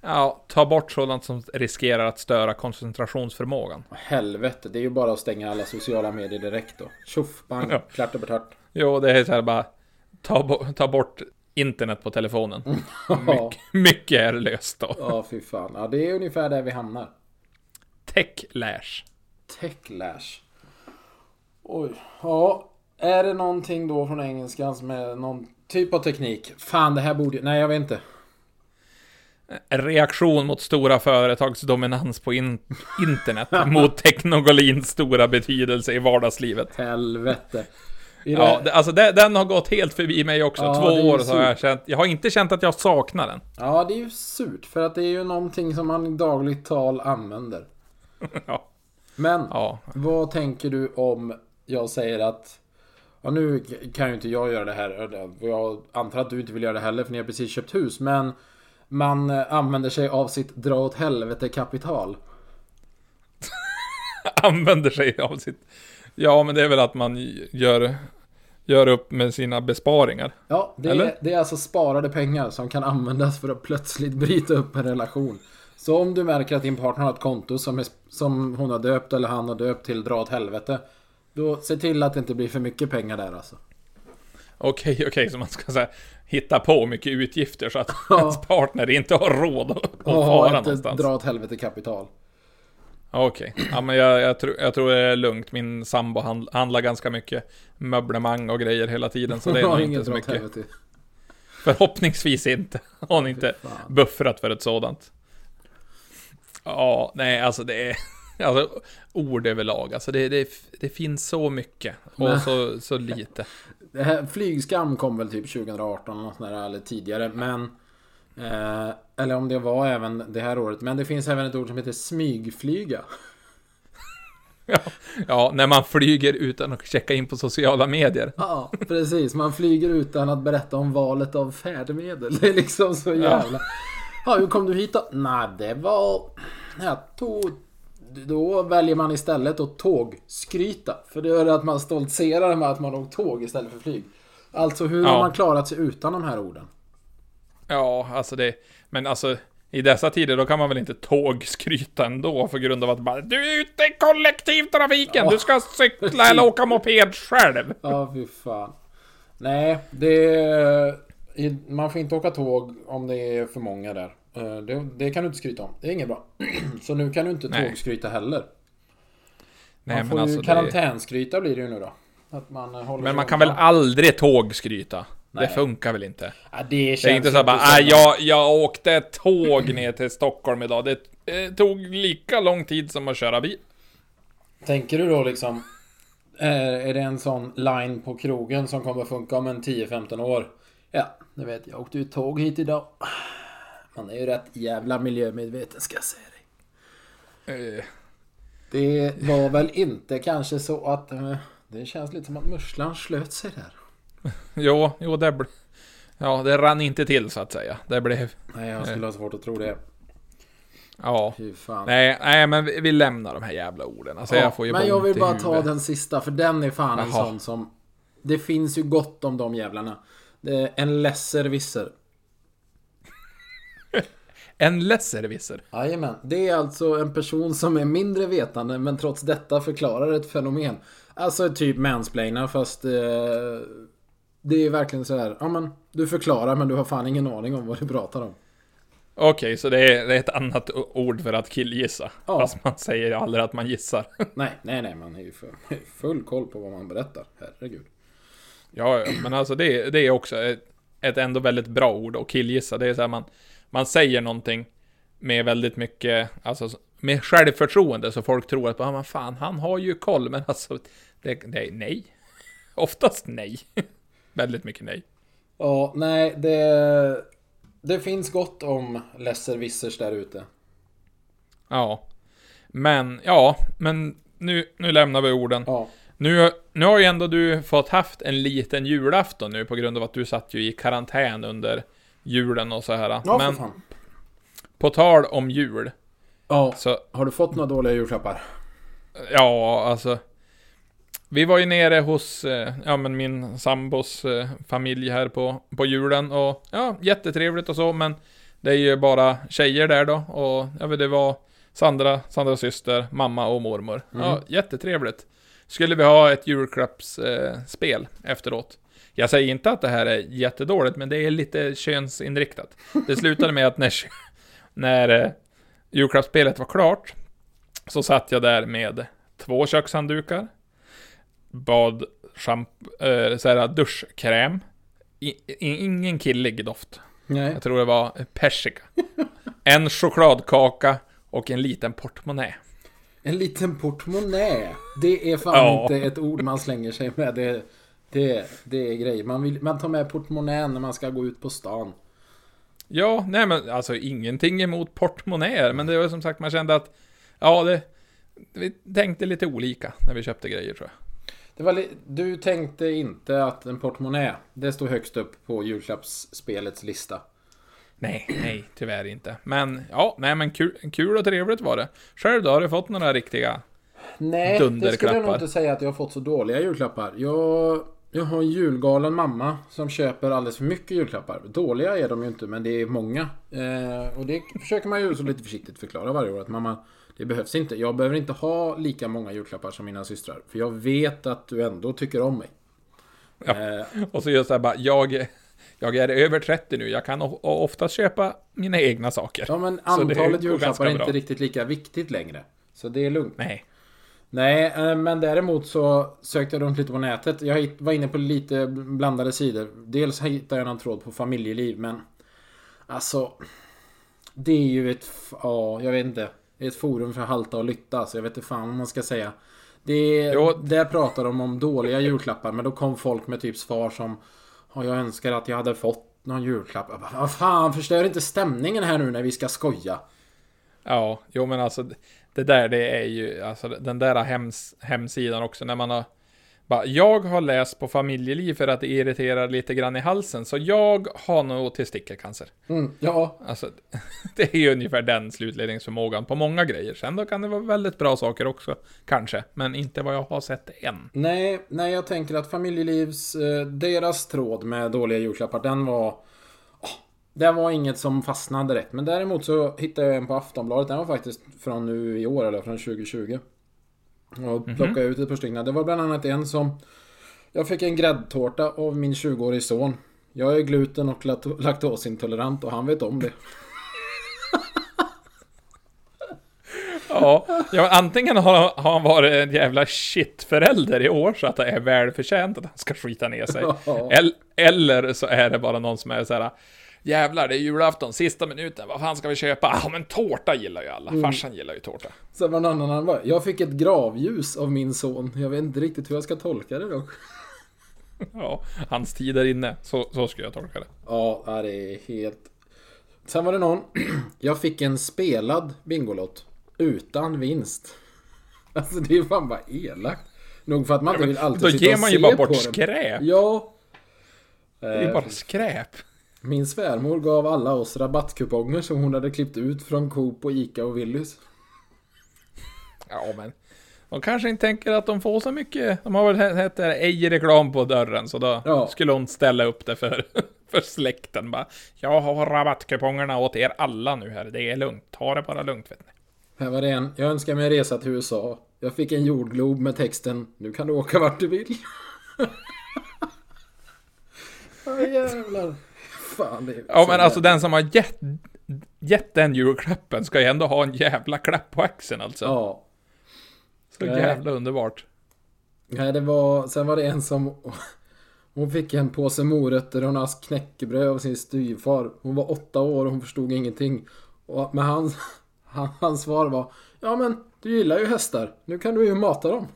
Speaker 3: Ja, ta bort sådant som riskerar att störa koncentrationsförmågan.
Speaker 2: Helvete, det är ju bara att stänga alla sociala medier direkt då. Tjoff, bang,
Speaker 3: Ja.
Speaker 2: klart och betart.
Speaker 3: Jo, det är så här bara... Ta, bo- ta bort internet på telefonen. Mycket, mycket är löst då.
Speaker 2: Ja, fy fan. Ja, det är ungefär där vi hamnar.
Speaker 3: Techlash.
Speaker 2: Techlash. Oj. Ja, är det någonting då från engelskan som är någon typ av teknik? Fan, det här borde... Nej, jag vet inte.
Speaker 3: Reaktion mot stora företags dominans på in internet. mot teknologins stora betydelse i vardagslivet.
Speaker 2: Helvete.
Speaker 3: Ja,
Speaker 2: det-
Speaker 3: alltså det, den har gått helt förbi mig också.
Speaker 2: Ja,
Speaker 3: Två år så har jag känt. Jag har inte känt att jag saknar den.
Speaker 2: ja, det är ju surt. För att det är ju någonting som man i dagligt tal använder.
Speaker 3: Ja.
Speaker 2: Men,
Speaker 3: Ja.
Speaker 2: vad tänker du om jag säger att... Ja, nu kan ju inte jag göra det här. Jag antar att du inte vill göra det heller för ni har precis köpt hus. Men man använder sig av sitt dra åt helvete kapital.
Speaker 3: Använder sig av sitt... Ja, men det är väl att man gör, gör upp med sina besparingar.
Speaker 2: Ja, det är, det är alltså sparade pengar som kan användas för att plötsligt bryta upp en relation. Så om du märker att din partner har ett konto som, är, som hon har döpt eller han har döpt till dra åt helvete. Då se till att det inte blir för mycket pengar där alltså.
Speaker 3: Okej, okej, så man ska så här, hitta på mycket utgifter så att
Speaker 2: Ja.
Speaker 3: ens partner inte har råd att,
Speaker 2: Och
Speaker 3: fara
Speaker 2: ett
Speaker 3: någonstans.
Speaker 2: dra åt helvete kapital.
Speaker 3: Okej, ja men jag, jag, tror, jag tror det är lugnt. Min sambo handl, handlar ganska mycket möblemang och grejer hela tiden, så det är nog inte så mycket.
Speaker 2: helvete.
Speaker 3: Förhoppningsvis inte. Har hon inte buffrat för ett sådant. Ja, nej alltså det är... Alltså ord överlag, alltså det, det, det finns så mycket och
Speaker 2: Men-
Speaker 3: så, så lite.
Speaker 2: Det här, flygskam kom väl typ 2018 eller något där, eller tidigare. Men... Eh, eller om det var även det här året. Men det finns även ett ord som heter smygflyga.
Speaker 3: Ja, ja, när man flyger utan att checka in på sociala medier.
Speaker 2: Ja, precis. Man flyger utan att berätta om valet av färdmedel. Det är liksom så jävla... Ja, hur kom du hit då? Nej, det var... Jag tog... Då väljer man istället att tågskryta. För det gör att man stoltserar med att man åkt tåg istället för flyg. Alltså hur har
Speaker 3: Ja.
Speaker 2: man klarat sig utan de här orden?
Speaker 3: Ja, alltså det... Men alltså, i dessa tider då kan man väl inte tågskryta ändå för grund av att bara Du är ute i kollektivtrafiken! Du ska cykla eller åka moped själv!
Speaker 2: Ja, fy fan. Nej, det... Man får inte åka tåg om det är för många där. Eh, Det, det kan du inte skryta om. Det är inget bra. Så nu kan du inte
Speaker 3: Nej.
Speaker 2: tågskryta heller.
Speaker 3: Nej,
Speaker 2: man får
Speaker 3: men alltså
Speaker 2: ju
Speaker 3: det...
Speaker 2: karantänskryta blir det ju nu då. Att man eh, håller
Speaker 3: Men man kan väl aldrig tågskryta?
Speaker 2: Nej.
Speaker 3: Det funkar väl inte?
Speaker 2: Ja, det,
Speaker 3: Det är inte så här bara, ah,
Speaker 2: att-
Speaker 3: jag, jag åkte tåg ner till Stockholm idag. Det eh, tog lika lång tid som att köra bil.
Speaker 2: Tänker du då liksom... eh, Är det en sån line på krogen som kommer funka om en 10-15 år? Ja, det vet jag. Åkte ju tåg hit idag. Man är ju rätt jävla miljömedveten ska jag säga dig.
Speaker 3: Eh,
Speaker 2: Det var väl inte kanske så att... eh, Det känns lite som att musslan slöt sig där.
Speaker 3: jo, jo, det... Ja, det rann inte till så att säga. Det blev...
Speaker 2: Nej, jag skulle ha svårt att tro det.
Speaker 3: Ja. Nej, nej men vi, vi lämnar de här jävla orden. Alltså jag får ju
Speaker 2: men jag vill bara ta den sista, för den är fan en
Speaker 3: Jaha.
Speaker 2: sån som... Det finns ju gott om de jävlarna. Är en lesser-visser.
Speaker 3: En lesservisser.
Speaker 2: Jajamän. Det är alltså en person som är mindre vetande men trots detta förklarar ett fenomen. Alltså typ mansplainer fast... Eh, det är verkligen så här. Ja men, du förklarar men du har fan ingen aning om vad du pratar om.
Speaker 3: Okej, så det är, det är ett annat ord för att killgissa.
Speaker 2: Ja.
Speaker 3: Fast man säger aldrig att man gissar.
Speaker 2: Nej, nej, nej. Man är ju full koll på vad man berättar. Herregud.
Speaker 3: Ja, men alltså det, det är också ett, ett ändå väldigt bra ord att killgissa. Det är så här man, man säger någonting med väldigt mycket, alltså med självförtroende så folk tror att, ja men fan, han har ju koll, men alltså, det, det är nej. Oftast nej. väldigt mycket nej.
Speaker 2: Ja, nej, det... Det finns gott om lesser-vissers där ute.
Speaker 3: Ja. Men, ja, men nu, nu lämnar vi orden.
Speaker 2: Ja.
Speaker 3: Nu, nu har ju ändå du fått haft en liten julafton nu på grund av att du satt ju i karantän under julen och så här.
Speaker 2: Ja, för
Speaker 3: Men
Speaker 2: fan.
Speaker 3: på tal om jul,
Speaker 2: Ja.
Speaker 3: så
Speaker 2: Har du fått några dåliga julklappar?
Speaker 3: ja, alltså. Vi var ju nere hos, eh, ja men min sambos eh, familj här på, på julen och ja, jättetrevligt och så men det är ju bara tjejer där då och ja det var Sandra, Sandras syster, mamma och mormor. Ja, jättetrevligt. Skulle vi ha ett eh, efteråt. Jag säger inte att det här är jättedåligt, men det är lite könsinriktat. Det slutade med att när, när eh, julklappsspelet var klart, så satt jag där med två kökshanddukar, bad champ, eh, så här, duschkräm, I, i, ingen killig doft.
Speaker 2: Nej.
Speaker 3: Jag tror det var persika. En chokladkaka och en liten portmonnä.
Speaker 2: En liten portmonnä. Det är fan
Speaker 3: Ja.
Speaker 2: inte ett ord man slänger sig med. Det, det, det är grejer. Man, vill, man tar med portmonnän när man ska gå ut på stan.
Speaker 3: Ja, nej men alltså ingenting emot portmonnäer, men det var som sagt, man kände att, ja det, vi tänkte lite olika när vi köpte grejer tror jag.
Speaker 2: Det var du tänkte inte att en portmonnä, det stod högst upp på julklappsspelets lista.
Speaker 3: Nej, nej, tyvärr inte. Men, ja, nej men kul, kul och trevligt var det. Själv då, har du fått några riktiga?
Speaker 2: Nej, det skulle jag nog inte säga att jag har fått så dåliga julklappar. Jag, jag har en julgalen mamma som köper alldeles för mycket julklappar. Dåliga är de ju inte, men det är många. Eh, och det försöker man ju så lite försiktigt förklara varje år. Att mamma, det behövs inte. Jag behöver inte ha lika många julklappar som mina systrar. För jag vet att du ändå tycker om mig.
Speaker 3: Ja.
Speaker 2: Eh,
Speaker 3: Och så just det här bara, jag, jag är över 30 nu, jag kan oftast köpa mina egna saker.
Speaker 2: ja, men antalet julklappar är inte
Speaker 3: bra.
Speaker 2: riktigt lika viktigt längre. Så det är lugnt.
Speaker 3: Nej.
Speaker 2: Nej, eh, men däremot så sökte jag runt lite på nätet. Jag var inne på lite blandade sidor. Dels hittade jag en tråd på familjeliv, men... Alltså... Det är ju ett... Ja, jag vet inte. Ett forum för halta och lytta, så jag vet inte fan vad man ska säga. Det
Speaker 3: Jo.
Speaker 2: Där pratar de om dåliga julklappar, men då kom folk med typ svar som... Och jag önskar att jag hade fått någon julklapp. Jag bara, Vad fan, förstör inte stämningen här nu när vi ska skoja.
Speaker 3: Ja, jo men alltså det där det är ju, alltså den där hems, hemsidan också när man har bara, jag har läst på familjeliv för att det irriterar lite grann i halsen, så jag har nog testikelcancer.
Speaker 2: Mm, ja,
Speaker 3: Alltså, det är ju ungefär den slutledningsförmågan på många grejer. Sen då kan det vara väldigt bra saker också, kanske, men inte vad jag har sett än.
Speaker 2: Nej, nej, jag tänker att familjelivs, eh, deras tråd med dåliga julklappar, den var... åh, det var inget som fastnade rätt. Men däremot så hittade jag en på Aftonbladet. Den var faktiskt från nu i år, eller från 2020. Och plockade ut ett par stycken. Det var bland annat en som... Jag fick en gräddtårta av min 20-årige son. Jag är gluten och laktosintolerant och han vet om det.
Speaker 3: Ja, ja antingen har, har han varit en jävla shit-förälder i år så att det är välförtjänt att han ska skita ner sig.
Speaker 2: Ja.
Speaker 3: El, eller så är det bara någon som är så här. Jävlar, det är julafton, sista minuten, vad fan ska vi köpa? Ja, men tårta gillar ju alla. Farsan gillar ju tårta.
Speaker 2: Sen var någon annan bara, Jag fick ett gravljus av min son. Jag vet inte riktigt hur jag ska tolka det dock.
Speaker 3: Ja, hans tid är inne. Så, så skulle jag tolka det.
Speaker 2: Ja, ja, det är helt... Sen var det någon. Jag fick en spelad Bingolott. Utan vinst. Alltså det är fan bara elakt. Nog för att man inte vill alltid
Speaker 3: Då
Speaker 2: sitta
Speaker 3: ger
Speaker 2: och
Speaker 3: man ju
Speaker 2: se
Speaker 3: bara
Speaker 2: på
Speaker 3: bort skräp.
Speaker 2: Ja.
Speaker 3: Det är ju
Speaker 2: Eh,
Speaker 3: bara skräp.
Speaker 2: Min svärmor gav alla oss rabattkuponger som hon hade klippt ut från Coop och Ica och Willys.
Speaker 3: Ja, men de kanske inte tänker att de får så mycket. De har väl hett ej reklam på dörren, så då
Speaker 2: Ja.
Speaker 3: skulle hon ställa upp det för, för släkten. Bara, jag har rabattkupongerna åt er alla nu här. Det är lugnt. Ta det bara lugnt, vet ni.
Speaker 2: Här var det en. Jag önskar mig en resa till USA. Jag fick en jordglob med texten Nu kan du åka vart du vill. Ja jävlar. Fan
Speaker 3: Ja, men alltså den som har gett, gett den julklappen ska ju ändå ha en jävla klapp på axeln alltså.
Speaker 2: Ja.
Speaker 3: Så
Speaker 2: Nej.
Speaker 3: jävla underbart.
Speaker 2: Nej, det var... Sen var det en som... Hon fick en påse morötter och en ask knäckebröd av sin styvfar. Hon var åtta år och hon förstod ingenting. Och, men hans, han, hans svar var Ja men, du gillar ju hästar. Nu kan du ju mata dem.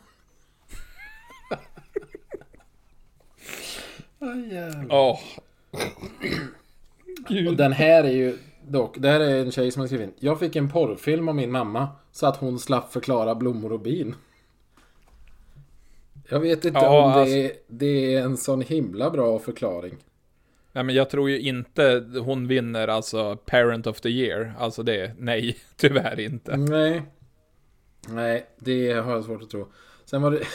Speaker 2: Aj, jävlar. Och den här är ju dock, det här är en tjej som har skrivit in. Jag fick en porrfilm av min mamma så att hon slapp förklara blommor och bin. Jag vet inte
Speaker 3: Ja,
Speaker 2: om det,
Speaker 3: alltså-
Speaker 2: är, det är en sån himla bra förklaring.
Speaker 3: Nej, men jag tror ju inte hon vinner alltså Parent of the Year. Alltså det, nej, tyvärr inte.
Speaker 2: Nej. Nej, det har jag svårt att tro. Sen var det...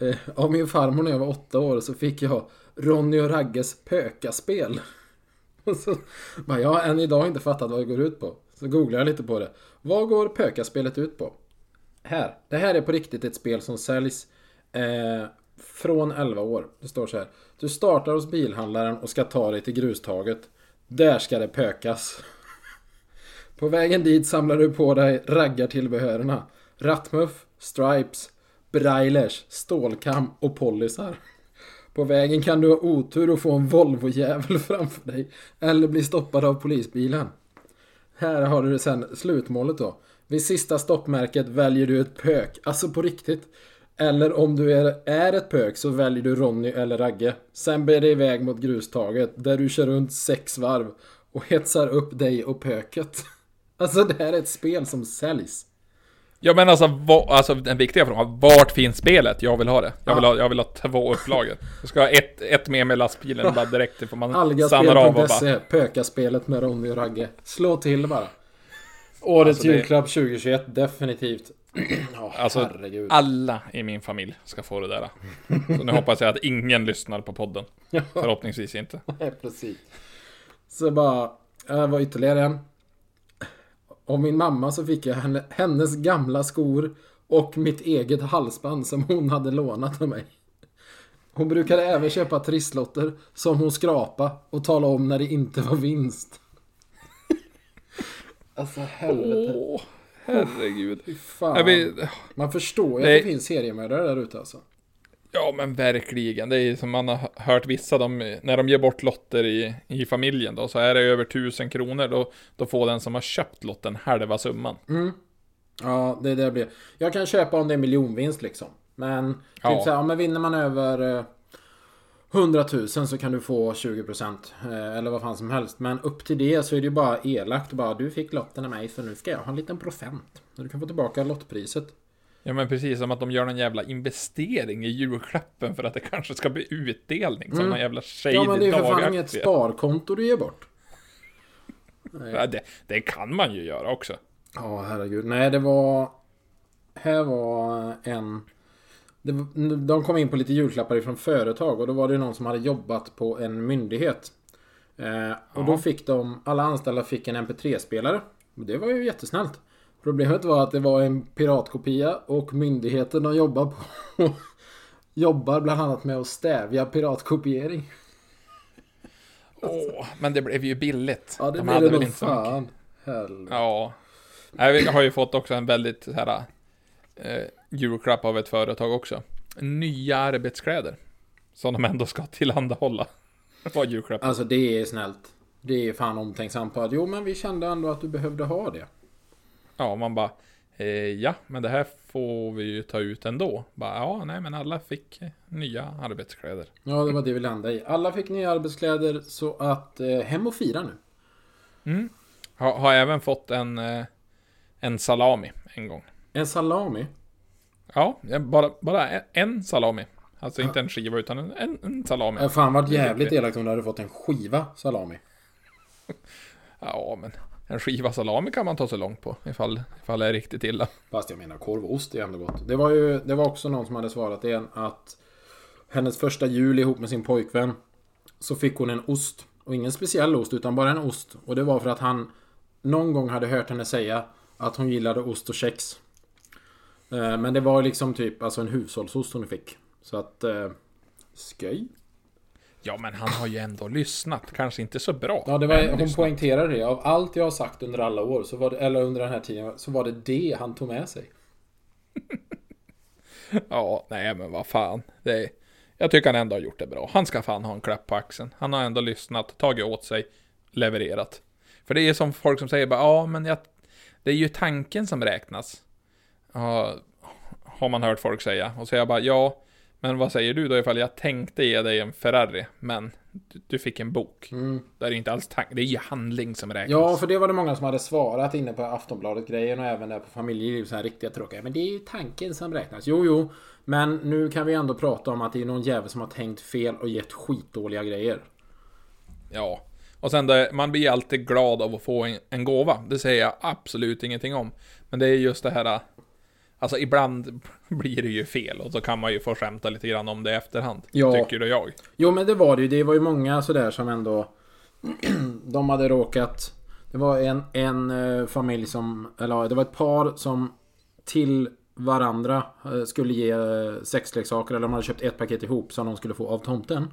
Speaker 2: Eh, av min farmor när jag var åtta år så fick jag Ronny och Ragges pökaspel. Och så bara, jag har än idag inte fattat vad det går ut på. Så googlar jag lite på det. Vad går pökaspelet ut på? Här. Det här är på riktigt ett spel som säljs eh, från 11 år. Det står så här. Du startar hos bilhandlaren och ska ta dig till grustaget. Där ska det pökas. På vägen dit samlar du på dig raggartillbehörerna. Rattmuff, stripes, brailers, stålkam och polisar. På vägen kan du ha otur och få en Volvo-jävel framför dig. Eller bli stoppad av polisbilen. Här har du sen slutmålet då. Vid sista stoppmärket väljer du ett pök. Alltså på riktigt. Eller om du är, är ett pök så väljer du Ronny eller Ragge. Sen bär det iväg mot grustaget där du kör runt sex varv och hetsar upp dig och pöket. Alltså det här är ett spel som säljs.
Speaker 3: Ja men alltså, va, alltså den viktiga frågan, vart finns spelet? Jag vill ha det. Jag vill ha, jag vill ha två upplagor. Jag ska ha ett, ett med mig lastbilen bara direkt får man stannar av och bara...
Speaker 2: Algaspel.se, pökaspelet med Ronny och Ragge. Slå till bara. Årets
Speaker 3: Alltså, det-
Speaker 2: julklapp 2021, definitivt. Ja,
Speaker 3: Alltså,
Speaker 2: herregud.
Speaker 3: alla i min familj ska få det där. Så nu hoppas jag att ingen lyssnar på podden. Förhoppningsvis inte.
Speaker 2: Nej, precis. Så bara, jag var ytterligare en. Av min mamma så fick jag henne, hennes gamla skor och mitt eget halsband som hon hade lånat av mig. Hon brukade även köpa trisslotter som hon skrapa och tala om när det inte var vinst. Alltså helvete.
Speaker 3: Åh, herregud.
Speaker 2: Fy fan.
Speaker 3: Vet,
Speaker 2: Man förstår ju
Speaker 3: Nej.
Speaker 2: att det finns seriemördare där ute alltså.
Speaker 3: Ja men verkligen. Det är som man har hört vissa, de, när de ger bort lotter i, i familjen då, så är det över tusen kronor. Då, då får den som har köpt lotten halva summan.
Speaker 2: Ja, det är det det blir. Jag kan köpa om det är miljonvinst liksom. Men typ
Speaker 3: Ja.
Speaker 2: så här, ja, men vinner man över eh, 100 000 så kan du få 20% eh, eller vad fan som helst. Men upp till det så är det ju bara elakt. Bara du fick lotten av mig så nu ska jag ha en liten procent. Så du kan få tillbaka lottpriset.
Speaker 3: Ja men precis som att de gör någon jävla investering i julklappen för att det kanske ska bli utdelning. Som någon jävla shady
Speaker 2: Ja men det är ju för fan inget sparkonto du ger bort.
Speaker 3: Ja, det, det kan man ju göra också.
Speaker 2: Ja, herregud. Nej, det var... Här var en... Det, de kom in på lite julklappar ifrån företag och då var det någon som hade jobbat på en myndighet. Eh, och då
Speaker 3: Ja.
Speaker 2: fick de... Alla anställda fick en MP3-spelare. Och Det var ju jättesnällt. Problemet var att det var en piratkopia och myndigheten de jobbar på jobbar bland annat med att stävja piratkopiering.
Speaker 3: Åh, men det blev ju billigt.
Speaker 2: Ja, det
Speaker 3: De hade
Speaker 2: det
Speaker 3: väl
Speaker 2: nog
Speaker 3: inte
Speaker 2: fan. Helvete.
Speaker 3: Ja. Vi har ju fått också en väldigt så här eh, julklapp av ett företag också. Nya arbetskläder. Som de ändå ska tillhandahålla. Det var julklapp.
Speaker 2: Alltså det är snällt. Det är fan omtänksamt på att jo men vi kände ändå att du behövde ha det.
Speaker 3: Ja, man bara eh, ja, men det här får vi ju ta ut ändå. Bara, ja, nej, men alla fick nya arbetskläder.
Speaker 2: Ja, det var det vi landade i. Alla fick nya arbetskläder så att eh, hem och fira nu.
Speaker 3: Mm. Har, har även fått en, eh, en salami en gång.
Speaker 2: En salami.
Speaker 3: Ja, bara, bara en- salami. Alltså inte en skiva utan en, en, en salami.
Speaker 2: Det fan varit jävligt elakt om du hade fått en skiva salami.
Speaker 3: Ja, men en skiva salami kan man ta sig långt på ifall, ifall det är riktigt illa.
Speaker 2: Fast jag menar korv och ost är ändå gott. Det var ju, det var också någon som hade svarat igen att hennes första jul ihop med sin pojkvän så fick hon en ost. Och ingen speciell ost utan bara en ost. Och det var för att han någon gång hade hört henne säga att hon gillade ost och kex. Eh, men det var liksom typ alltså en hushållsost hon fick. Så att... Eh, sköj.
Speaker 3: Ja, men han har ju ändå lyssnat. Kanske inte så bra.
Speaker 2: Ja, det var, hon
Speaker 3: lyssnat.
Speaker 2: poängterade det. Av allt jag har sagt under alla år, så var det, eller under den här tiden, så var det det han tog med sig.
Speaker 3: Ja, nej men vad fan. Det jag tycker han ändå har gjort det bra. Han ska fan ha en klapp på axeln. Han har ändå lyssnat, tagit åt sig, levererat. För det är som folk som säger bara, ja men jag, det är ju tanken som räknas. Ja, har man hört folk säga. Och så jag bara, ja, men vad säger du då ifall jag tänkte ge dig en Ferrari, men du, du fick en bok. Där är det inte alls tank, det är ju handling som räknas.
Speaker 2: Ja, för det var det många som hade svarat inne på Aftonbladet-grejen och även där på familjeliv, så här riktiga tråkiga. Men det är ju tanken som räknas. Jo, jo. Men nu kan vi ändå prata om att det är någon jävel som har tänkt fel och gett skitdåliga grejer.
Speaker 3: Ja. Och sen det, man blir alltid glad av att få en, en gåva. Det säger jag absolut ingenting om. Men det är just det här Alltså ibland blir det ju fel och då kan man ju få skämta lite grann om det i efterhand.
Speaker 2: Ja.
Speaker 3: Tycker då jag.
Speaker 2: Jo men det var det ju. Det var ju många sådär som ändå... de hade råkat... Det var en, en eh, familj som... Eller det var ett par som till varandra eh, skulle ge eh, sexleksaker. Eller de hade köpt ett paket ihop som de skulle få av tomten.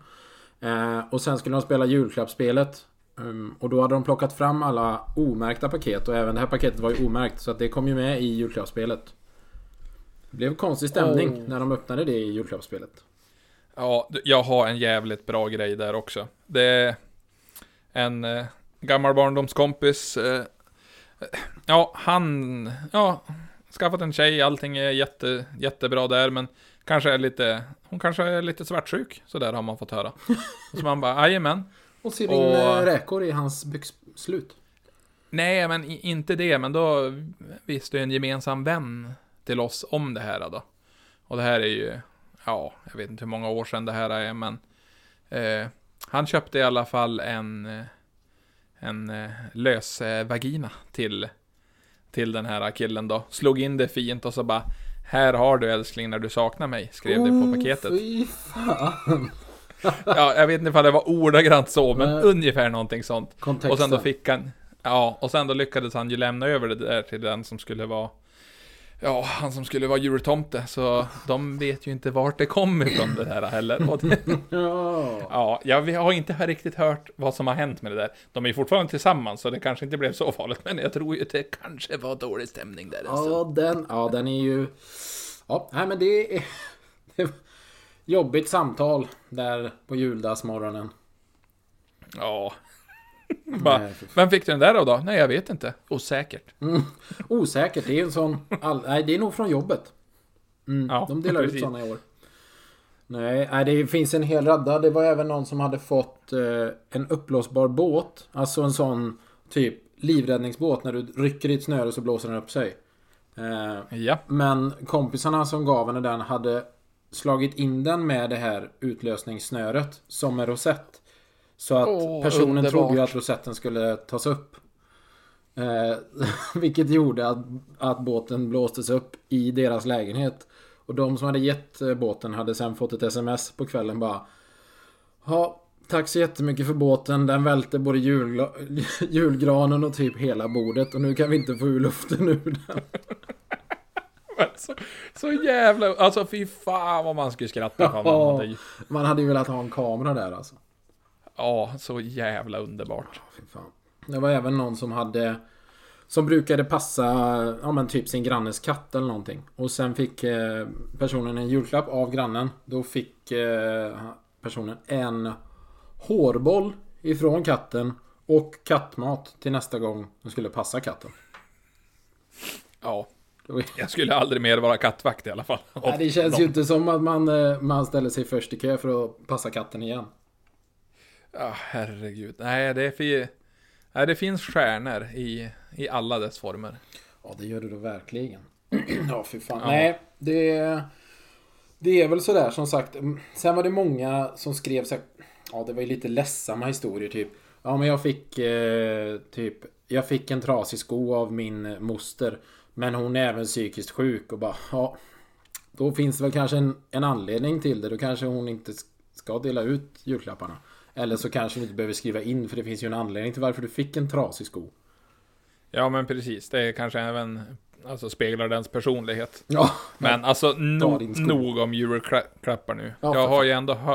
Speaker 2: Och sen skulle de spela julklappsspelet. Um, och då hade de plockat fram alla omärkta paket. Och även det här paketet var ju omärkt. Så att det kom ju med i julklappsspelet. Det blev konstig stämning
Speaker 3: Oh.
Speaker 2: när de öppnade det i julklappsspelet.
Speaker 3: Ja, jag har en jävligt bra grej där också. Det är en eh, gammal barndomskompis. Eh, ja, han... Ja, skaffat en tjej, allting är jätte, jättebra där, men kanske är lite... Hon kanske är lite svartsjuk, så där har man fått höra. Så man bara, jajamän.
Speaker 2: Och ser in
Speaker 3: Och-
Speaker 2: eh, räkor i hans byxslut.
Speaker 3: Nej, men inte det, men då visste ju en gemensam vän till oss om det här då. Och det här är ju, ja, jag vet inte hur många år sedan det här är, men eh, han köpte i alla fall en, eh, en eh, lös eh, vagina till, till den här killen då. Slog in det fint och så bara, här har du älskling när du saknar mig, skrev det på paketet.
Speaker 2: Fy fan.
Speaker 3: Ja, jag vet inte ifall det var ordagrant så, men
Speaker 2: Nej.
Speaker 3: ungefär någonting sånt.
Speaker 2: Kontexten.
Speaker 3: Och sen då fick han, ja, och sen då lyckades han ju lämna över det där till den som skulle vara, ja, han som skulle vara jultomte. Så de vet ju inte vart det kom ifrån det här heller.
Speaker 2: Ja.
Speaker 3: jag vi har inte riktigt hört vad som har hänt med det där. De är ju fortfarande tillsammans, så det kanske inte blev så farligt. Men jag tror ju att det kanske var dålig stämning där.
Speaker 2: Ja, den, ja, den är ju... Ja, nej men det är... Det är jobbigt samtal där på juldagsmorgonen.
Speaker 3: Ja. Bara,
Speaker 2: Nej.
Speaker 3: Vem fick du den där av då? Nej, jag vet inte. Osäkert.
Speaker 2: Osäkert, det är en sån... All, nej, det är nog från jobbet. Mm,
Speaker 3: Ja,
Speaker 2: de delar ut
Speaker 3: precis.
Speaker 2: såna i år. Nej, nej, det finns en hel radda. Det var även någon som hade fått eh, en uppblåsbar båt. Alltså en sån typ livräddningsbåt. När du rycker i ett snöre så blåser den upp sig. Eh,
Speaker 3: Ja.
Speaker 2: Men kompisarna som gav henne den hade slagit in den med det här utlösningssnöret som en rosett. Så att
Speaker 3: Åh,
Speaker 2: personen
Speaker 3: underbart.
Speaker 2: trodde ju att rosetten skulle tas upp. Eh, vilket gjorde att, att båten blåstes upp i deras lägenhet. Och de som hade gett eh, båten hade sen fått ett sms på kvällen bara. Ja, tack så jättemycket för båten. Den välte både julgla- julgranen och typ hela bordet. Och nu kan vi inte få ur luften ur den.
Speaker 3: Så, så jävla... Alltså fy fan vad man skulle skratta
Speaker 2: Ja.
Speaker 3: hade...
Speaker 2: Man hade ju velat ha en kamera där alltså.
Speaker 3: Ja, så jävla underbart.
Speaker 2: Fan. Det var även någon som hade Som brukade passa Ja men typ sin grannes katt eller någonting Och sen fick eh, personen en julklapp av grannen Då fick eh, personen en Hårboll ifrån katten Och kattmat till nästa gång de skulle passa katten
Speaker 3: Ja, jag skulle aldrig mer vara kattvakt i alla fall.
Speaker 2: Nej, det känns ju inte som att man, eh, man ställer sig först i kö för att passa katten igen
Speaker 3: Ja, herregud. Nej, det är för... Nej, det finns stjärnor i, i alla dess former.
Speaker 2: Ja, det gör det då verkligen. ja, fy fan.
Speaker 3: Ja.
Speaker 2: Nej, det... Det är väl sådär som sagt. Mm, Sen var det många som skrev så här, Ja, det var ju lite ledsamma historier typ. Ja, men jag fick eh, typ... Jag fick en trasig sko av min moster. Men hon är även psykiskt sjuk och bara, ja. Då finns det väl kanske en, en anledning till det. Då kanske hon inte ska dela ut julklapparna. Eller så kanske hon inte behöver skriva in för det finns ju en anledning till varför du fick en trasig sko.
Speaker 3: Ja, men precis. Det kanske även alltså, speglar dens personlighet.
Speaker 2: Ja,
Speaker 3: Men alltså, no, nog om julklappar nu.
Speaker 2: Ja,
Speaker 3: jag har ju ändå, hö-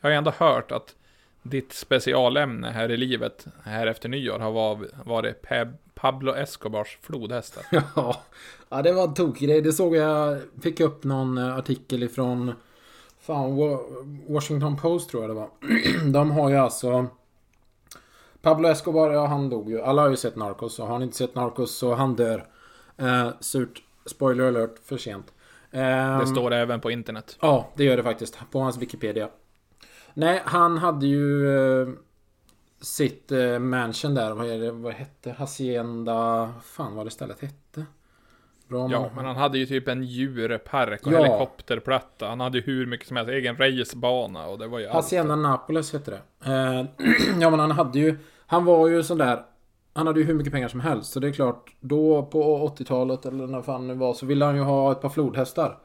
Speaker 3: jag har ju ändå hört att ditt specialämne här i livet, här efter nyår, har var- varit Pab- Pablo Escobars flodhästar.
Speaker 2: Ja, ja det var en tokig grej. Det såg jag. Fick upp någon eh, artikel ifrån Fan, Wa- Washington Post tror jag det var. De har ju alltså Pablo Escobar, ja han dog ju. Alla har ju sett Narcos. Och har ni inte sett Narcos så han dör. Eh, surt. Spoiler alert, för sent. Eh,
Speaker 3: Det står även på internet.
Speaker 2: Ja, det gör det faktiskt. På hans Wikipedia. Nej, han hade ju eh, sitt eh, mansion där. Vad, är det, vad hette Hacienda? Fan vad det stället hette. Bra
Speaker 3: Ja, men han hade ju typ en djurpark och
Speaker 2: Ja.
Speaker 3: helikopterplatta. Han hade ju hur mycket som helst, egen racebana och det var ju allt.
Speaker 2: Hacienda Napoles hette det. Eh, ja, men han hade ju... Han var ju sån där han hade ju hur mycket pengar som helst. Så det är klart, då på 80-talet eller när fan det var så ville han ju ha ett par flodhästar.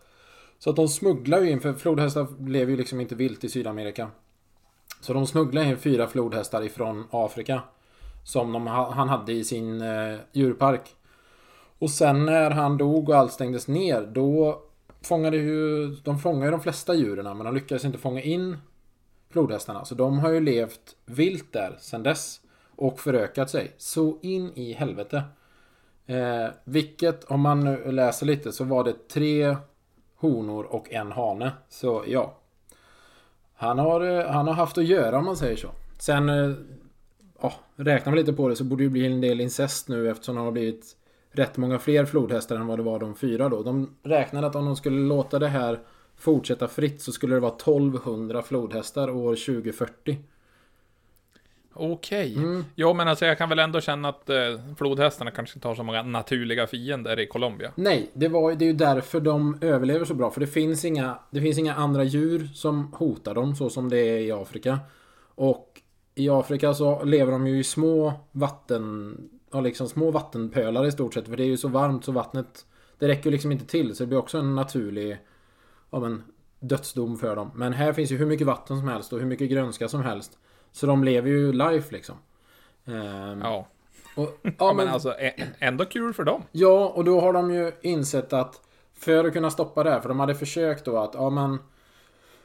Speaker 2: Så att de smugglar ju in, för flodhästar lever ju liksom inte vilt i Sydamerika. Så de smugglar in fyra flodhästar ifrån Afrika. Som de, han hade i sin eh, djurpark. Och sen när han dog och allt stängdes ner, då fångade ju... De fångade ju de flesta djuren, men de lyckades inte fånga in flodhästarna. Så de har ju levt vilt där sedan dess. Och förökat sig. Så in i helvete. Eh, vilket, om man nu läser lite, så var det tre honor och en hane. Så ja. Han har, eh, han har haft att göra om man säger så. Sen, eh, ja, räknar man lite på det så borde det bli en del incest nu eftersom det har blivit rätt många fler flodhästar än vad det var de fyra då. De räknade att om de skulle låta det här fortsätta fritt så skulle det vara 1200 flodhästar år 2040.
Speaker 3: Okej. Mm. Jo, men alltså jag kan väl ändå känna att eh, flodhästarna kanske inte har så många naturliga fiender i Colombia.
Speaker 2: Nej, det, var, det är ju därför de överlever så bra. För det finns, inga, det finns inga andra djur som hotar dem så som det är i Afrika. Och i Afrika så lever de ju i små vatten... Ja, liksom små vattenpölar i stort sett. För det är ju så varmt så vattnet... Det räcker ju liksom inte till. Så det blir också en naturlig... Ja, men, dödsdom för dem. Men här finns ju hur mycket vatten som helst och hur mycket grönska som helst. Så de lever ju life liksom.
Speaker 3: Um, ja. Och, ja, ja, men alltså ändå kul för dem.
Speaker 2: Ja, och då har de ju insett att för att kunna stoppa det här, för de hade försökt då att, ja men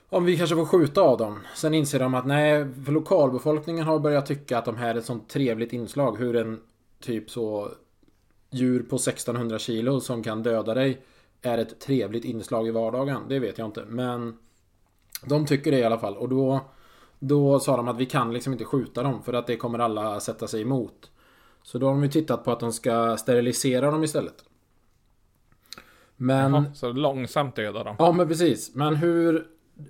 Speaker 2: om vi kanske får skjuta av dem. Sen inser de att nej, för lokalbefolkningen har börjat tycka att de här är ett sånt trevligt inslag. Hur en typ så djur på 1600 kilo som kan döda dig är ett trevligt inslag i vardagen. Det vet jag inte, men de tycker det i alla fall. Och då då sa de att vi kan liksom inte skjuta dem för att det kommer alla sätta sig emot. Så då har de ju tittat på att de ska sterilisera dem istället.
Speaker 3: Men... Jaha, så långsamt döda dem?
Speaker 2: Ja men precis. Men hur,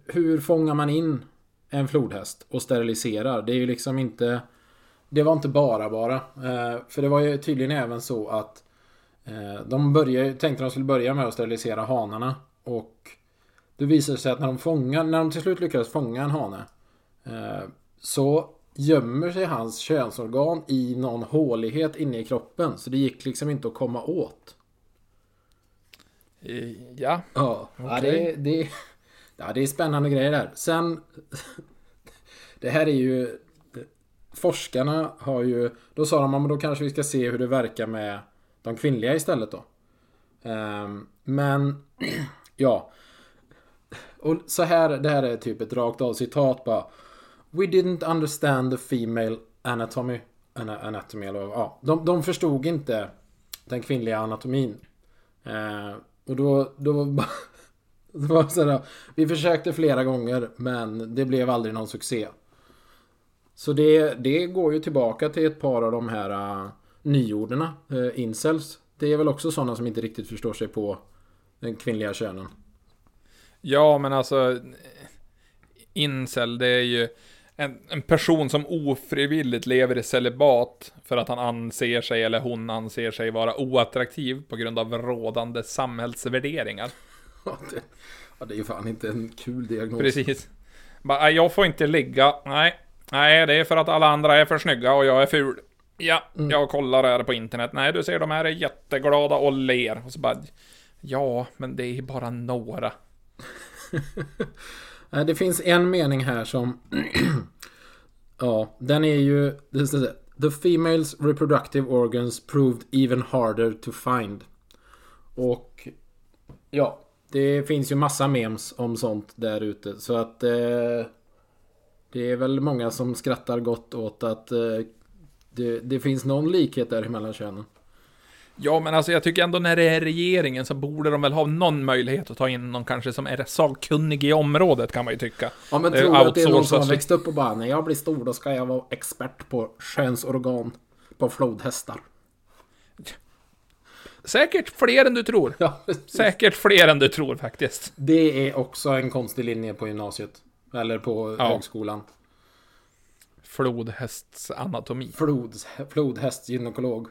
Speaker 2: hur fångar man in en flodhäst och steriliserar? Det är ju liksom inte... Det var inte bara bara. Eh, för det var ju tydligen även så att eh, de började, tänkte de skulle börja med att sterilisera hanarna. Och det visade sig att när de fångar, när de till slut lyckades fånga en hane Eh, så gömmer sig hans könsorgan i någon hålighet inne i kroppen. Så det gick liksom inte att komma åt.
Speaker 3: Ja.
Speaker 2: Ja, okay. ja, det, det, ja, det är spännande grejer där. Sen... det här är ju... Forskarna har ju... Då sa de att då kanske vi ska se hur det verkar med de kvinnliga istället då. Ehm, men... ja. Och så här, det här är typ ett rakt av citat bara. We didn't understand the female anatomy. Anatomy eller ja. De, de förstod inte den kvinnliga anatomin. Eh, och då, då var det var sådär, Vi försökte flera gånger men det blev aldrig någon succé. Så det, det går ju tillbaka till ett par av de här uh, nyorderna, uh, incels. Det är väl också sådana som inte riktigt förstår sig på den kvinnliga könen.
Speaker 3: Ja, men alltså incel, det är ju en, en person som ofrivilligt lever i celibat för att han anser sig, eller hon anser sig vara oattraktiv på grund av rådande samhällsvärderingar.
Speaker 2: Ja, det, ja, det är ju fan inte en kul diagnos.
Speaker 3: Precis. Bara, jag får inte ligga. Nej, nej, det är för att alla andra är för snygga och jag är ful. Ja, mm. jag kollar här på internet. Nej, du ser de här är jätteglada och ler. Och så bara, ja, men det är bara några.
Speaker 2: Det finns en mening här som... ja, den är ju... The females reproductive organs proved even harder to find. Och... Ja, det finns ju massa memes om sånt där ute. Så att... Eh, det är väl många som skrattar gott åt att eh, det, det finns någon likhet där mellan könen.
Speaker 3: Ja, men alltså jag tycker ändå när det är regeringen så borde de väl ha någon möjlighet att ta in någon kanske som är sakkunnig i området kan man ju tycka.
Speaker 2: Ja, men tror du att det är någon som har växt upp och bara när jag blir stor då ska jag vara expert på könsorgan på flodhästar.
Speaker 3: Säkert fler än du tror. Ja, Säkert fler än du tror faktiskt.
Speaker 2: Det är också en konstig linje på gymnasiet. Eller på ja. högskolan.
Speaker 3: Flodhästsanatomi.
Speaker 2: Flod, flodhästgynekolog.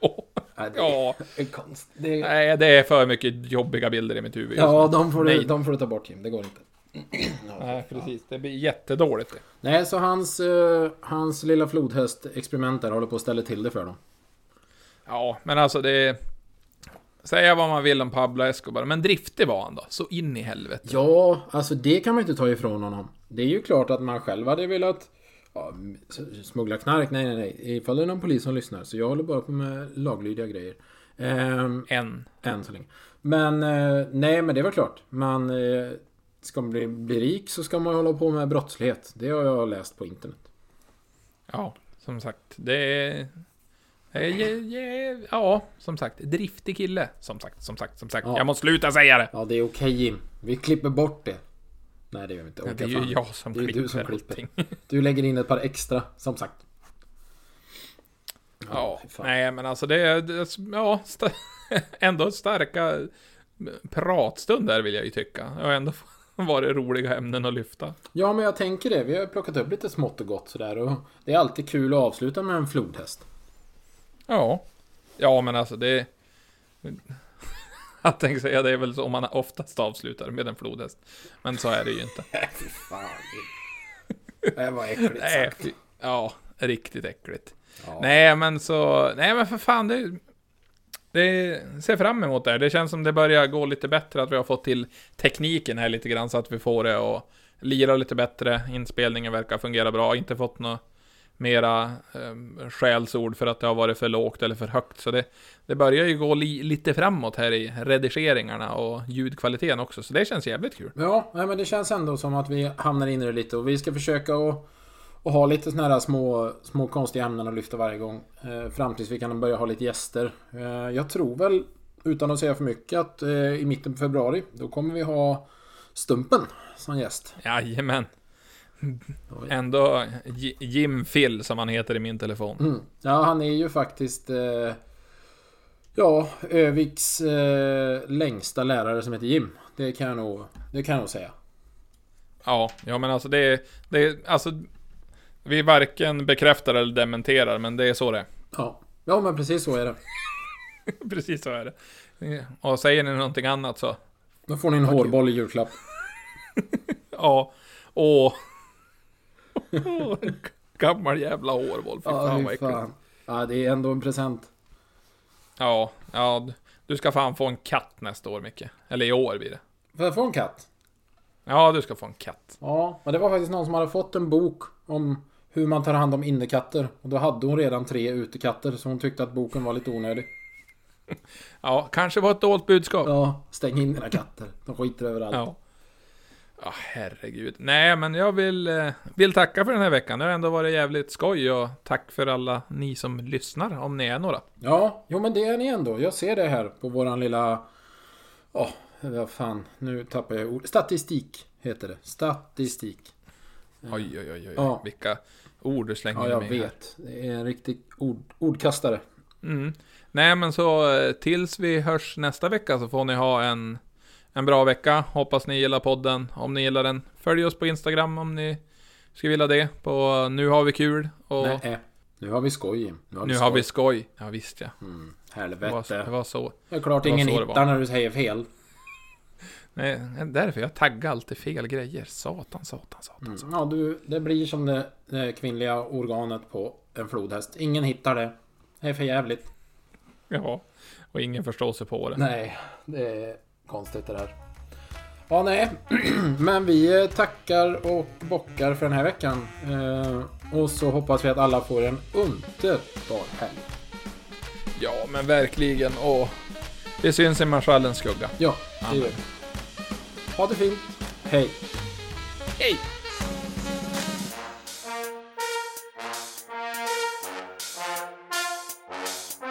Speaker 3: oh. Nej, det ja. är konst. Det är... Nej, det är för mycket jobbiga bilder i mitt huvud.
Speaker 2: Ja, de får, du, de får du ta bort Jim. Det går inte.
Speaker 3: Nej, precis. Det blir jättedåligt.
Speaker 2: Nej, så hans, eh, hans lilla flodhäst-experiment där håller på att ställa till det för dem.
Speaker 3: Ja, men alltså det... Säga vad man vill om Pablo Escobar, men driftig var han då. Så in i helvete.
Speaker 2: Ja, alltså det kan man inte ta ifrån honom. Det är ju klart att man själv hade velat ja, smuggla knark. Nej, nej, nej. Ifall det är någon polis som lyssnar. Så jag håller bara på med laglydiga grejer. Ehm,
Speaker 3: En.
Speaker 2: än så länge. Men eh, nej, men det var klart. Man eh, ska man bli, bli rik så ska man hålla på med brottslighet. Det har jag läst på internet.
Speaker 3: Ja, som sagt. Det är... det är ge- ge- Ja, som sagt. Driftig kille. Som sagt, som sagt, som sagt.
Speaker 2: Ja.
Speaker 3: Jag måste sluta säga det.
Speaker 2: Ja, det är okej Jim. Vi klipper bort det. Nej, det gör vi inte.
Speaker 3: Ja,
Speaker 2: Orkar
Speaker 3: det är ju
Speaker 2: fan.
Speaker 3: jag som
Speaker 2: Det är
Speaker 3: klipper,
Speaker 2: du som klipper. Du lägger in ett par extra, som sagt.
Speaker 3: Ja,
Speaker 2: fan.
Speaker 3: nej men alltså det är... det Ja, st- ändå starka pratstunder vill jag ju tycka. Det har ändå varit roliga ämnen att lyfta.
Speaker 2: Ja, men jag tänker det. Vi har plockat upp lite smått och gott sådär. Och det är alltid kul att avsluta med en flodhäst.
Speaker 3: Ja. Ja, men alltså det... Jag tänkte säga det är väl så om man oftast avslutar med en flodhäst. Men så är det ju inte.
Speaker 2: Fy fan. Det var äckligt
Speaker 3: Nej,
Speaker 2: sagt.
Speaker 3: ja, riktigt äckligt.
Speaker 2: Ja.
Speaker 3: Nej, men så... Nej, men för fan, det... Det ser fram emot det här. Det känns som det börjar gå lite bättre, att vi har fått till tekniken här lite grann, så att vi får det att lira lite bättre. Inspelningen verkar fungera bra. Inte fått några mera eh, skällsord för att det har varit för lågt eller för högt. Så det, det börjar ju gå li, lite framåt här i redigeringarna och ljudkvaliteten också. Så det känns jävligt kul.
Speaker 2: Ja, nej, men det känns ändå som att vi hamnar in i det lite och vi ska försöka att och ha lite såna här små, små konstiga ämnen att lyfta varje gång. Eh, fram tills vi kan börja ha lite gäster. Eh, jag tror väl, utan att säga för mycket, att eh, i mitten på februari, då kommer vi ha Stumpen som gäst.
Speaker 3: Jajamän. Ändå J- Jim Phil som han heter i min telefon.
Speaker 2: Mm. Ja, han är ju faktiskt... Eh, ja, Öviks eh, längsta lärare som heter Jim. Det kan jag nog, det kan jag nog säga.
Speaker 3: Ja, ja men alltså det är, det är, alltså Vi varken bekräftar eller dementerar, men det är så det är.
Speaker 2: Ja, ja men precis så är det.
Speaker 3: Precis så är det. Och säger ni någonting annat så,
Speaker 2: Då får ni en hårboll i julklapp.
Speaker 3: ja, åh. Gammal jävla hårboll, fy
Speaker 2: Ja,
Speaker 3: fan vad äckligt.
Speaker 2: Ja, det är ändå en present.
Speaker 3: Ja, ja, du- du ska fan få en katt nästa år Micke. Eller i år blir det.
Speaker 2: Får jag få en katt?
Speaker 3: Ja, du ska få en katt.
Speaker 2: Ja, men det var faktiskt någon som hade fått en bok om hur man tar hand om innekatter. Och då hade hon redan tre utekatter, så hon tyckte att boken var lite onödig.
Speaker 3: Ja, kanske var ett dolt budskap.
Speaker 2: Ja, stäng in dina katter. De skiter överallt.
Speaker 3: Ja. Ja, herregud. Nej, men jag vill, eh, vill tacka för den här veckan. Det har ändå varit jävligt skoj och tack för alla ni som lyssnar, om ni är några.
Speaker 2: Ja, jo men det är ni ändå. Jag ser det här på våran lilla... Åh, vad fan. Nu tappar jag ord. Statistik heter det. Statistik.
Speaker 3: Oj, oj, oj, oj.
Speaker 2: Ja.
Speaker 3: Vilka ord du slänger
Speaker 2: Ja,
Speaker 3: in
Speaker 2: jag
Speaker 3: med här.
Speaker 2: vet. Det är en riktig ord, ordkastare.
Speaker 3: Mm. Nej, men så eh, tills vi hörs nästa vecka så får ni ha en, en bra vecka. Hoppas ni gillar podden. Om ni gillar den, följ oss på Instagram om ni skulle vilja det. På Nu har vi kul. Och
Speaker 2: Nej, äh, nu har vi skoj. Nu har vi
Speaker 3: nu
Speaker 2: skoj.
Speaker 3: har vi skoj. Ja, visst ja.
Speaker 2: Mm,
Speaker 3: Det var,
Speaker 2: helvete.
Speaker 3: det var så.
Speaker 2: Det är klart
Speaker 3: det
Speaker 2: ingen
Speaker 3: så
Speaker 2: hittar när du säger fel.
Speaker 3: Nej, därför jag taggar alltid fel grejer. Satan, satan, satan.
Speaker 2: Mm. Ja, du, det blir som det, det kvinnliga organet på en flodhäst. Ingen hittar det. Det är för jävligt.
Speaker 3: Ja. Och ingen förstår sig på det.
Speaker 2: Nej, det är konstigt det där. Ja, nej. Men vi eh, tackar och bockar för den här veckan. Eh, och så hoppas vi att alla får en underbar helg.
Speaker 3: Ja, men verkligen. Och vi syns i marschallens skugga.
Speaker 2: Ja, det gör vi. Ha det fint. Hej.
Speaker 3: Hej!